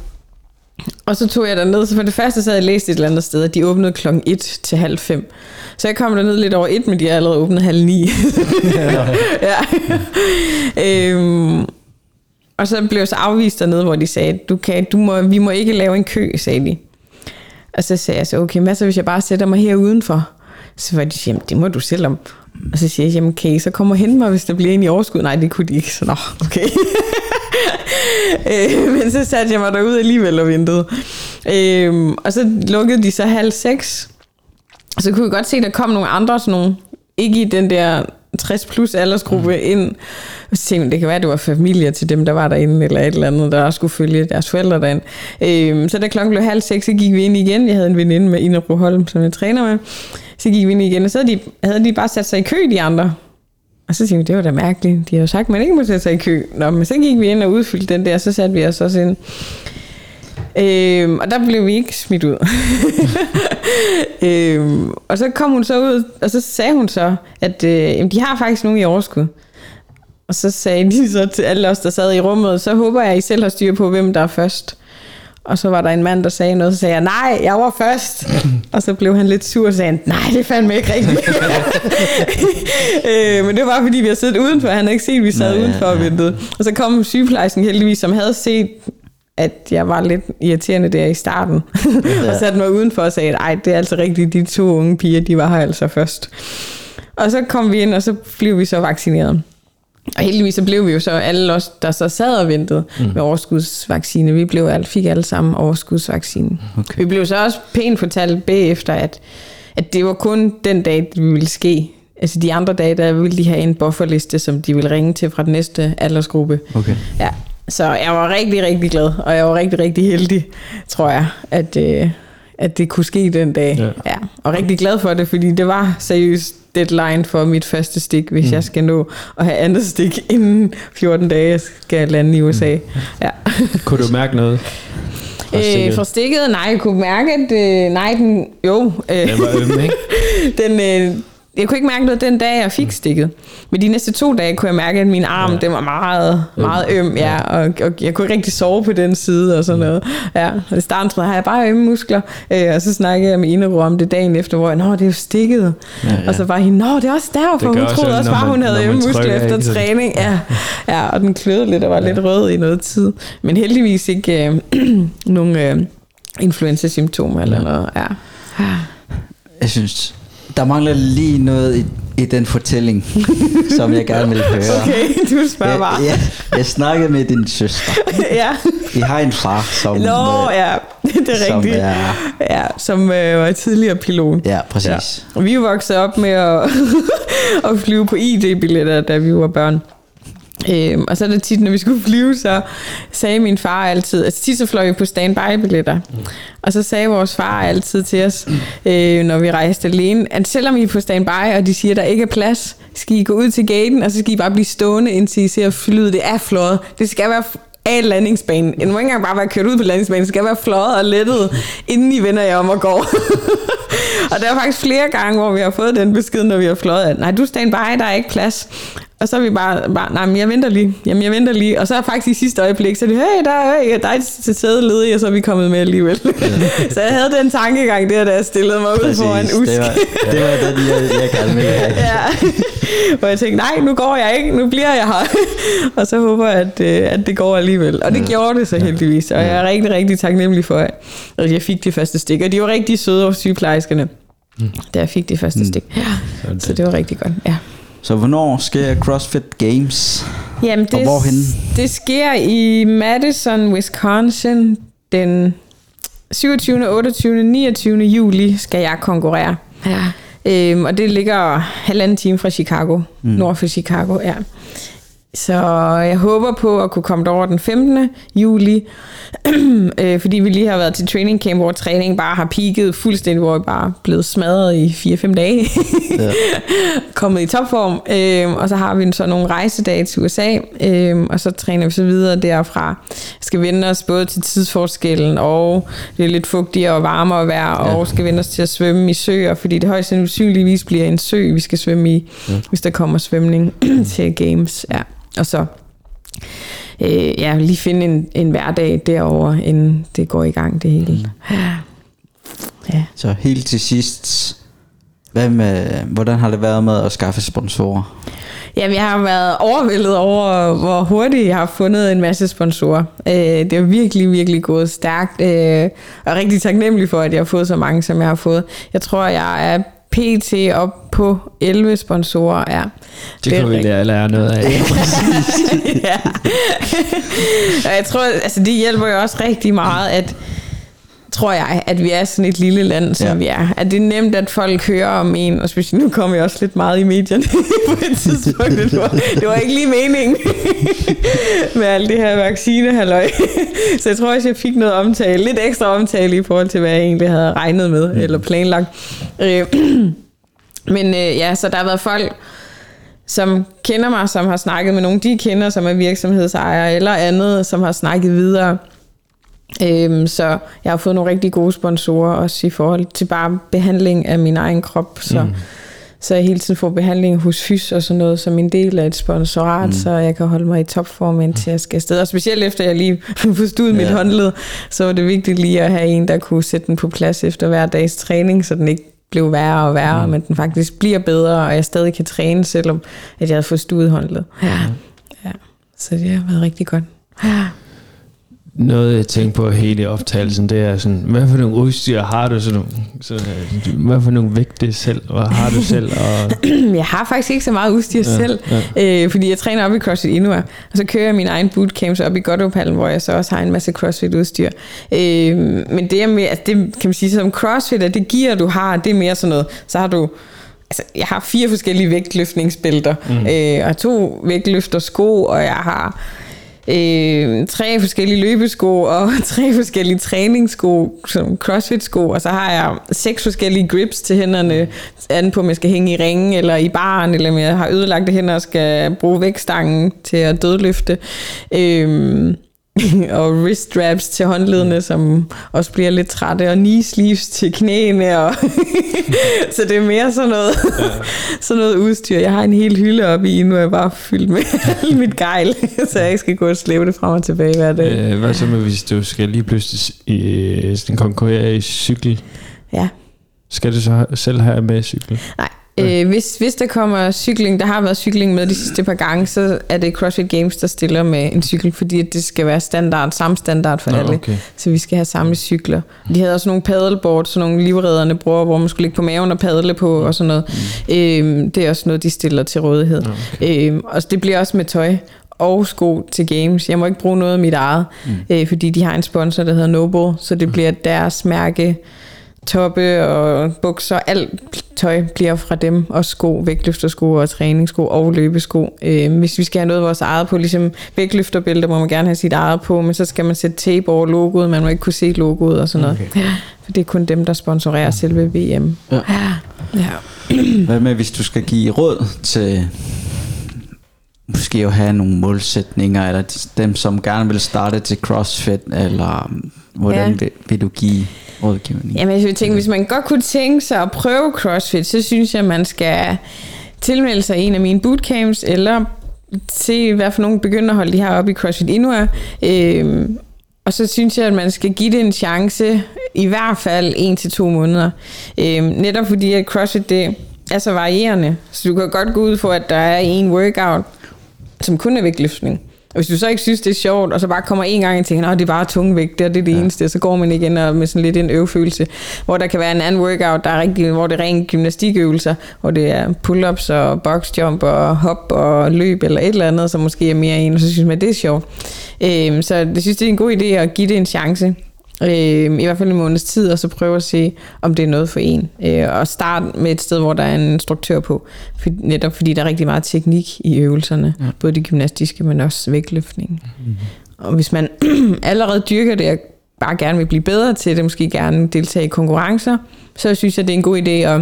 og så tog jeg derned, så for det første så havde jeg læst et eller andet sted, at de åbnede klokken 1 til halv 5. Så jeg kom derned lidt over 1, men de har allerede åbnet halv 9. ja. øhm, og så blev jeg så afvist dernede, hvor de sagde, du kan, du må, vi må ikke lave en kø, sagde de. Og så sagde jeg så, okay, hvad så hvis jeg bare sætter mig her udenfor? Så var de jamen det må du selv om. Og så siger jeg, jamen okay, så kommer hen mig, hvis der bliver en i overskud? Nej, det kunne de ikke. Så nå, okay. øh, men så satte jeg mig derude alligevel og ventede. Øh, og så lukkede de så halv seks. Og så kunne jeg godt se, at der kom nogle andre, sådan nogle, ikke i den der 60 plus aldersgruppe mm. ind. Og så tænkte det kan være, at det var familier til dem, der var derinde, eller et eller andet, der også skulle følge deres forældre derind. Øhm, så da klokken blev halv seks, så gik vi ind igen. Jeg havde en veninde med Ina Broholm, som jeg træner med. Så gik vi ind igen, og så havde de, havde de bare sat sig i kø, de andre. Og så tænkte vi, det var da mærkeligt. De har jo sagt, at man ikke må sætte sig i kø. Nå, men så gik vi ind og udfyldte den der, så satte vi os også ind. Øhm, og der blev vi ikke smidt ud. øhm, og så kom hun så ud, og så sagde hun så, at øh, jamen, de har faktisk nogen i overskud. Og så sagde de så til alle os, der sad i rummet, så håber jeg, I selv har styr på, hvem der er først. Og så var der en mand, der sagde noget, så sagde jeg, nej, jeg var først. og så blev han lidt sur og sagde, nej, det fandme ikke rigtigt. øh, men det var fordi, vi har siddet udenfor. Han havde ikke set, at vi sad Nå, ja, udenfor og ja. ventede. Og så kom sygeplejersken heldigvis, som havde set, at jeg var lidt irriterende der i starten. og satte mig udenfor og sagde, nej, det er altså rigtigt, de to unge piger, de var her altså først. Og så kom vi ind, og så blev vi så vaccineret. Og heldigvis så blev vi jo så alle os, der så sad og ventede mm. med overskudsvaccine. Vi blev alt, fik alle sammen overskudsvaccine. Okay. Vi blev så også pænt fortalt bagefter, at, at det var kun den dag, det ville ske. Altså de andre dage, der ville de have en bufferliste, som de ville ringe til fra den næste aldersgruppe. Okay. Ja, så jeg var rigtig, rigtig glad, og jeg var rigtig, rigtig heldig, tror jeg, at, øh, at det kunne ske den dag. Ja. Ja, og rigtig glad for det, fordi det var seriøst deadline for mit første stik, hvis mm. jeg skal nå at have andet stik inden 14 dage, jeg skal lande i USA. Mm. Ja. Kunne du mærke noget? fra Øh, stikket? fra stikket, nej, jeg kunne mærke, at øh, nej, den, jo, øh, Den var øm, ikke? den, øh, jeg kunne ikke mærke noget den dag, jeg fik stikket. Men de næste to dage kunne jeg mærke, at min arm, ja. den var meget, meget øm, ja, og, og jeg kunne ikke rigtig sove på den side og sådan noget. Ja, og i starten troede jeg, har jeg bare ømme muskler? Øh, og så snakkede jeg med Inero om det dagen efter, hvor jeg, nå, det er jo stikket. Ja, ja. Og så var hende, nå, det er også derfor, hun troede også, bare, hun havde ømme muskler efter så- træning. Ja, ja, og den kløede lidt og var lidt rød i noget tid. Men heldigvis ikke øh, nogen øh, influenza-symptomer eller noget. Ja. Jeg synes, der mangler lige noget i, i den fortælling, som jeg gerne vil høre. Okay, du spørger Jeg, bare. jeg, jeg snakkede med din søster. ja. I har en far, som, Nå, øh, ja, det er som rigtigt. er... Ja, som øh, var tidligere pilot. Ja, præcis. Og vi vokset op med at, at flyve på ID-billetter, da vi var børn. Øhm, og så er det tit, når vi skulle flyve, så sagde min far altid, altså tit så fløj vi på standby-billetter. Mm. Og så sagde vores far altid til os, øh, når vi rejste alene, at selvom I er på standby, og de siger, at der ikke er plads, skal I gå ud til gaten, og så skal I bare blive stående, indtil I ser flyet. Det er fløjet. Det skal være af landingsbanen. Det må ikke engang bare være kørt ud på landingsbanen. Det skal være fløjet og lettet, inden I vender jer om og går. og der er faktisk flere gange, hvor vi har fået den besked, når vi har fløjet, at nej, du er standby, der er ikke plads. Og så er vi bare, bare nej, men jeg venter lige. Jamen, jeg venter lige. Og så er faktisk i sidste øjeblik, så er det, hey, der er, hey, der er et sæde ledigt, og så er vi kommet med alligevel. så jeg havde den tankegang der, da jeg stillede mig ud Præcis. foran usk. Det var, det var den, jeg, jeg gerne ville have. ja. Hvor jeg tænkte, nej, nu går jeg ikke, nu bliver jeg her. og så håber jeg, at, øh, at det går alligevel. Og det gjorde det så heldigvis. Og jeg er rigtig, rigtig taknemmelig for, at jeg fik de første stik. Og de var rigtig søde hos sygeplejerskerne, da jeg fik de første stik. Ja. Så det var rigtig godt, ja. Så hvornår sker CrossFit Games? Jamen, det, Og hvorhenne? det sker i Madison, Wisconsin den 27., 28., 29. juli skal jeg konkurrere. Ja. Øhm, og det ligger halvanden time fra Chicago, mm. nord for Chicago, ja. Så jeg håber på at kunne komme derover den 15. juli, øh, fordi vi lige har været til training camp, hvor træningen bare har peaked fuldstændig, hvor jeg bare er blevet smadret i 4-5 dage. Ja. kommet i topform, øh, og så har vi så nogle rejsedage til USA, øh, og så træner vi så videre derfra. Skal vende os både til tidsforskellen, og det er lidt fugtigere og varmere vejr, ja. og skal vende os til at svømme i søer, fordi det højst sandsynligvis bliver en sø, vi skal svømme i, ja. hvis der kommer svømning til games. Ja. Og så øh, ja, lige finde en, en hverdag derover inden det går i gang det hele. Ja. Så helt til sidst, hvad med, hvordan har det været med at skaffe sponsorer? Jamen, jeg har været overvældet over, hvor hurtigt jeg har fundet en masse sponsorer. Øh, det er virkelig, virkelig gået stærkt, øh, og er rigtig taknemmelig for, at jeg har fået så mange, som jeg har fået. Jeg tror, jeg er pt. op på 11 sponsorer. Ja. Det er kunne vi lære, lære noget af. ja. og jeg tror, altså det hjælper jo også rigtig meget, at tror jeg, at vi er sådan et lille land, som Ja. vi er. At det er nemt, at folk hører om en, og specielt nu kommer jeg også lidt meget i medierne på et tidspunkt. Det var, det var ikke lige meningen med alt det her vaccinehalløj. Så jeg tror også, jeg fik noget omtale, lidt ekstra omtale i forhold til, hvad jeg egentlig havde regnet med, eller planlagt. Øh, Men øh, ja, så der har været folk, som kender mig, som har snakket med nogen, de kender, som er virksomhedsejere eller andet, som har snakket videre. Øhm, så jeg har fået nogle rigtig gode sponsorer, også i forhold til bare behandling af min egen krop. Så, mm. så jeg hele tiden får behandling hos fys og sådan noget, som en del af et sponsorat, mm. så jeg kan holde mig i topform, indtil jeg skal afsted. Og specielt efter jeg lige forstod mit Ja. håndled, så var det vigtigt lige at have en, der kunne sætte den på plads efter hver dags træning, så den ikke blev værre og værre, mm. men den faktisk bliver bedre, og jeg stadig kan træne, selvom at jeg havde forstået håndled. Ja. ja. Så det har været rigtig godt. Ja. Noget jeg tænker på hele optagelsen, det er sådan, hvad for nogle udstyr har du? Så, så, øh, hvad for nogle vægte selv, hvad har du selv? Og, Jeg har faktisk ikke så meget udstyr Ja, selv, ja. Øh, fordi jeg træner op i CrossFit Inua, og så kører jeg min egen bootcamps op i Godopallen, hvor jeg så også har en masse CrossFit udstyr. Øh, men det er mere, altså det kan man sige, som CrossFit, at det gear du har, det er mere sådan noget, så har du Altså, jeg har fire forskellige vægtløftningsbælter, mm. øh, og to vægtløftersko, og jeg har øh, tre forskellige løbesko og tre forskellige træningssko, som crossfit-sko, og så har jeg seks forskellige grips til hænderne, anden på, om jeg skal hænge i ringen eller i baren, eller om jeg har ødelagte hænder og skal bruge vægtstangen til at dødløfte. Øh, og wrist straps til håndledene, som også bliver lidt trætte, og knee sleeves til knæene. Og så det er mere sådan noget, sådan noget udstyr. Jeg har en hel hylde oppe i, nu er jeg bare fyldt med mit gejl, så jeg ikke skal gå og slæve det frem og tilbage hver dag. Øh, hvad så med, hvis du skal lige pludselig sådan konkurrere i cykel? Ja. Skal du så selv have med cykel? Nej, øh, hvis, hvis der kommer cykling, der har været cykling med de sidste par gange, så er det CrossFit Games, der stiller med en cykel, fordi at det skal være standard, samme standard for Nå, alle. okay. Så vi skal have samme cykler. De havde også nogle paddleboard, sådan nogle livredderne bruger, hvor man skulle ligge på maven og padle på og sådan noget. Øhm, det er også noget, de stiller til rådighed. Okay. Øhm, og det bliver også med tøj og sko til games. Jeg må ikke bruge noget af mit eget, mm. øh, fordi de har en sponsor, der hedder Noble, så det bliver deres mærke toppe og bukser, alt tøj bliver fra dem, og sko, vægtløftersko og træningssko og løbesko. Øh, hvis vi skal have noget af vores eget på, ligesom vægtløfterbælter, må man gerne have sit eget på, men så skal man sætte tape over logoet, man må ikke kunne se logoet og sådan noget. Okay. For det er kun dem, der sponsorerer selve VM. Ja. Ja. Hvad med, hvis du skal give råd til måske at have nogle målsætninger, eller dem, som gerne vil starte til CrossFit, eller um, hvordan Ja. vil, vil du give rådgivning? Jamen, jeg vil tænke, hvis man godt kunne tænke sig at prøve CrossFit, så synes jeg, man skal tilmelde sig en af mine bootcamps, eller se, hvad for nogle begynderhold de har oppe i CrossFit Inua. Øhm, og så synes jeg, at man skal give det en chance, i hvert fald en til to måneder. Øhm, netop fordi, at CrossFit det er så varierende. Så du kan godt gå ud for, at der er en workout, som kun er vægtløftning. Og hvis du så ikke synes, det er sjovt, og så bare kommer en gang og tænker, at det er bare tungvægt, det er det, det ja. eneste, så går man igen og med sådan lidt en øvefølelse, hvor der kan være en anden workout, der er rigtig, hvor det er rent gymnastikøvelser, hvor det er pull-ups og boxjump og hop og løb eller et eller andet, som måske er mere en, og så synes man, det er sjovt. Øhm, så jeg synes, det er en god idé at give det en chance. Øh, I hvert fald en måneds tid, og så prøve at se, om det er noget for en. Øh, og starte med et sted, hvor der er en instruktør på. For, netop fordi der er rigtig meget teknik i øvelserne. Ja. Både det gymnastiske, men også vægtløftning. Mm-hmm. Og hvis man allerede dyrker det, og bare gerne vil blive bedre til det, måske gerne deltage i konkurrencer, så synes jeg, det er en god idé at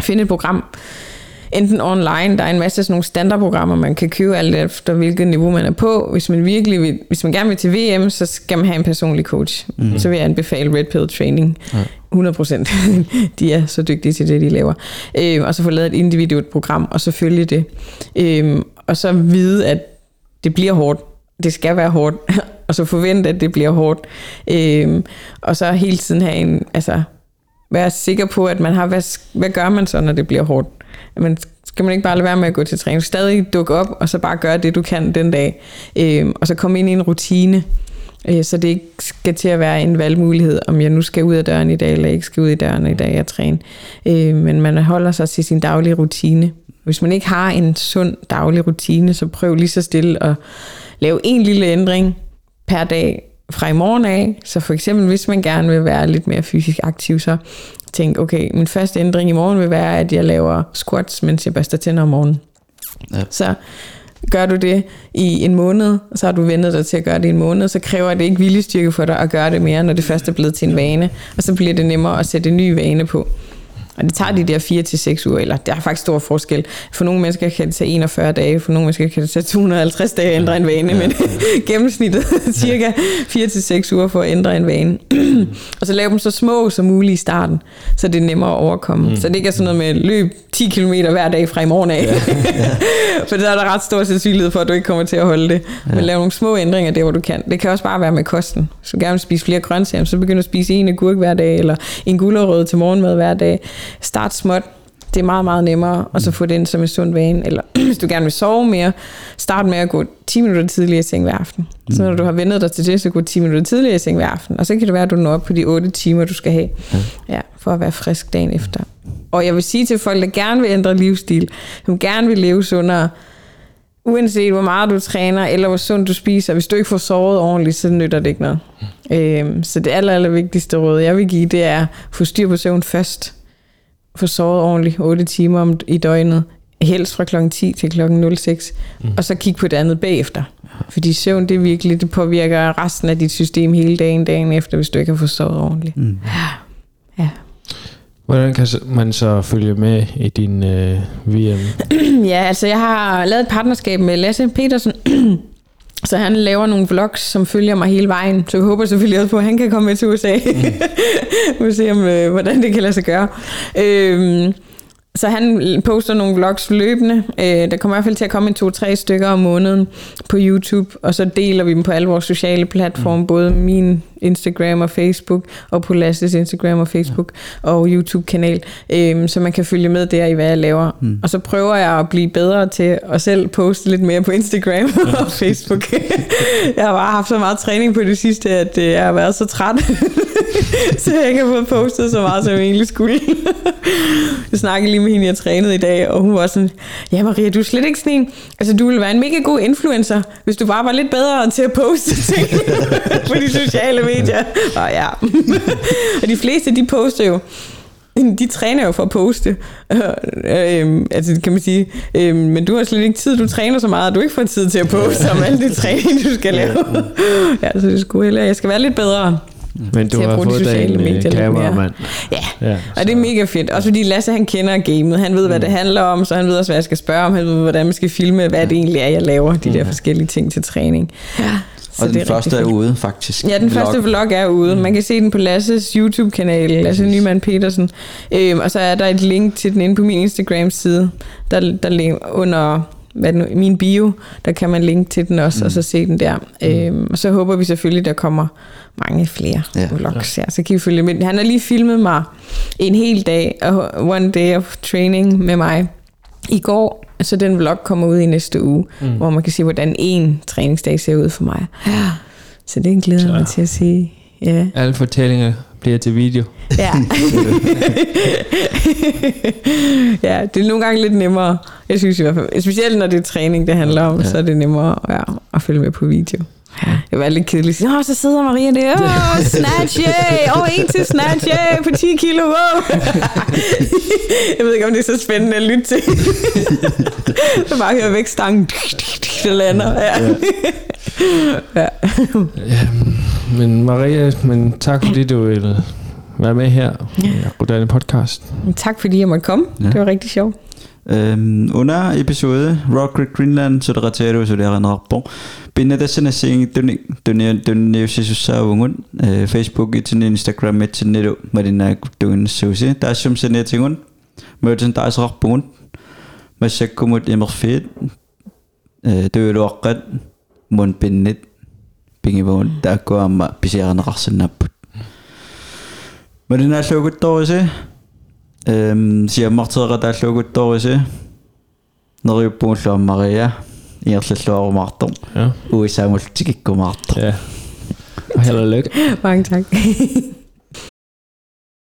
finde et program, enten online, der er en masse sådan nogle standardprogrammer, man kan købe alt efter hvilket niveau man er på. Hvis man virkelig vil, hvis man gerne vil til VM, så skal man have en personlig coach. Mm. Så vil jeg anbefale Red Pill Training. Ja. 100 procent. de er så dygtige til det, de laver. Øh, og så få lavet et individuelt program, og så følge det. Øh, og så vide, at det bliver hårdt. Det skal være hårdt. og så forvente, at det bliver hårdt. Øh, og så hele tiden have en, altså, være sikker på, at man har, hvad, hvad gør man så, når det bliver hårdt? Men skal man ikke bare lade være med at gå til træning? Stadig dukke op, og så bare gøre det, du kan den dag. Øh, og så komme ind i en rutine, øh, så det ikke skal til at være en valgmulighed, om jeg nu skal ud af døren i dag, eller ikke skal ud i døren i dag og træne. Øh, men man holder sig til sin daglige rutine. Hvis man ikke har en sund daglig rutine, så prøv lige så stille at lave en lille ændring per dag fra i morgen af. Så for eksempel, hvis man gerne vil være lidt mere fysisk aktiv, så tænk, okay, min første ændring i morgen vil være, at jeg laver squats, mens jeg børster tænder om morgenen. Ja. Så gør du det i en måned, så har du vendet dig til at gøre det i en måned, så kræver det ikke viljestyrke for dig at gøre det mere, når det først er blevet til en vane, og så bliver det nemmere at sætte en ny vane på. Og det tager de der 4 til 6 uger, eller der er faktisk stor forskel. For nogle mennesker kan det tage 41 dage, for nogle mennesker kan det tage 250 dage at ændre en vane, men gennemsnittet cirka 4 til 6 uger for at ændre en vane. og så lave dem så små som muligt i starten, så det er nemmere at overkomme. Mm. Så det ikke er sådan noget med løb 10 km hver dag fra i morgen af. for der er der ret stor sandsynlighed for, at du ikke kommer til at holde det. Men lav nogle små ændringer der, hvor du kan. Det kan også bare være med kosten. Hvis du gerne vil spise flere grøntsager, så begynd at spise en agurk hver dag, eller en gulerod til morgenmad hver dag. Start småt. Det er meget, meget nemmere, og så få det ind som en sund vane. Eller hvis du gerne vil sove mere, start med at gå 10 minutter tidligere i seng hver aften. Så når du har vendet dig til det, så gå 10 minutter tidligere i seng hver aften. Og så kan det være, at du når op på de 8 timer, du skal have. Ja, for at være frisk dagen efter. Og jeg vil sige til folk, der gerne vil ændre livsstil, som gerne vil leve sundere, uanset hvor meget du træner, eller hvor sundt du spiser, hvis du ikke får sovet ordentligt, så nytter det ikke noget. Øhm, så det aller, aller vigtigste råd, jeg vil give, det er, få styr på søvn først. Få sovet ordentligt 8 timer om, i døgnet, helst fra kl. 10 til kl. 06, mm. og så kigge på det andet bagefter. Fordi søvn, det virkelig, det påvirker resten af dit system hele dagen, dagen efter, hvis du ikke har fået sovet ordentligt. Mm. Ja. Hvordan kan man så følge med i din øh, VM? Ja, altså jeg har lavet et partnerskab med Lasse Petersen, Så han laver nogle vlogs, som følger mig hele vejen. Så jeg håber selvfølgelig også på, at han kan komme med til USA. Vi må se, om, øh, hvordan det kan lade sig gøre. Øhm, så han poster nogle vlogs løbende. Øh, der kommer i hvert fald til at komme en to-tre stykker om måneden på YouTube, og så deler vi dem på alle vores sociale platforme, mm. både min Instagram og Facebook, og på Lasses Instagram og Facebook ja. og YouTube-kanal, øh, så man kan følge med der i, hvad jeg laver. Mm. Og så prøver jeg at blive bedre til at selv poste lidt mere på Instagram og Facebook. jeg har bare haft så meget træning på det sidste, at øh, jeg har været så træt, så jeg ikke har fået postet så meget, som jeg egentlig skulle. jeg snakkede lige med hende, jeg trænede i dag, og hun var sådan, ja Maria, du er slet ikke sådan en, altså du ville være en mega god influencer, hvis du bare var lidt bedre til at poste ting på de sociale medier. Og ja. og de fleste, de poster jo, de træner jo for at poste. Øh, øh, altså kan man sige. Øh, men du har slet ikke tid. Du træner så meget, at du ikke får tid til at poste om alt det træning, du skal lave. ja, så det skulle heller. Jeg skal være lidt bedre. Men du til at har fået dig sociale en medier øh, mere. kameramand. Ja, Ja, og det er mega fedt. Også fordi Lasse han kender gamet. Han ved, hvad det handler om, så han ved også, hvad jeg skal spørge om. Han ved, hvordan man skal filme, hvad det egentlig er, jeg laver. De der forskellige ting til træning. Ja. Så Og det den er første er ude, faktisk. Ja, den første vlog er ude. Man kan se den på Lasses YouTube-kanal, Lasse Nyman Petersen. Øhm, og så er der et link til den inde på min Instagram-side, der, der ligger under hvad nu, min bio, der kan man linke til den også, mm. og så se den der. Øhm, og så håber vi selvfølgelig, der kommer mange flere Ja. ja. vlogs her, så kan I følge med. Han har lige filmet mig en hel dag, og one day of training med mig i går, så den vlog kommer ud i næste uge, mm. hvor man kan se, hvordan en træningsdag ser ud for mig. Ja. Så det glæder jeg mig til at se. Ja. Alle fortællinger bliver til video. Ja. ja, det er nogle gange lidt nemmere. Jeg synes i hvert fald, specielt når det er træning, det handler om, ja. så er det nemmere ja, at følge med på video. Ja, det var lidt kedeligt Åh, så sidder Maria der, åh, snatch, yay, åh, en til snatch, yay, på 10 kilo, wow. jeg ved ikke, om det er så spændende at lytte til. så bare hører vægtstangen, der lander. Ja. ja. Men Maria, men tak fordi du ville være med her i Rodane Podcast. Tak fordi jeg måtte komme. Ja. Det var rigtig sjovt. Um, una episode Rock Creek Greenland so ratero so der rappo binne desene sing tuni tuni tuni sisu sa ungun Facebook itin Instagram itin nedo marina tun susi ta sum sene tingun merchant ta asraq pungun masakkumut imerfit tuuluaqqat mun pinnit pingivun taakku amma pisiaranaqarsannapput marina luguttorisi Øhm, siger martera тааллуугутториси нерюппунгуллуаммария иерллуарумаартор Ja. уисаамултикиккумаартор ja. Og held og lykke. Mange tak.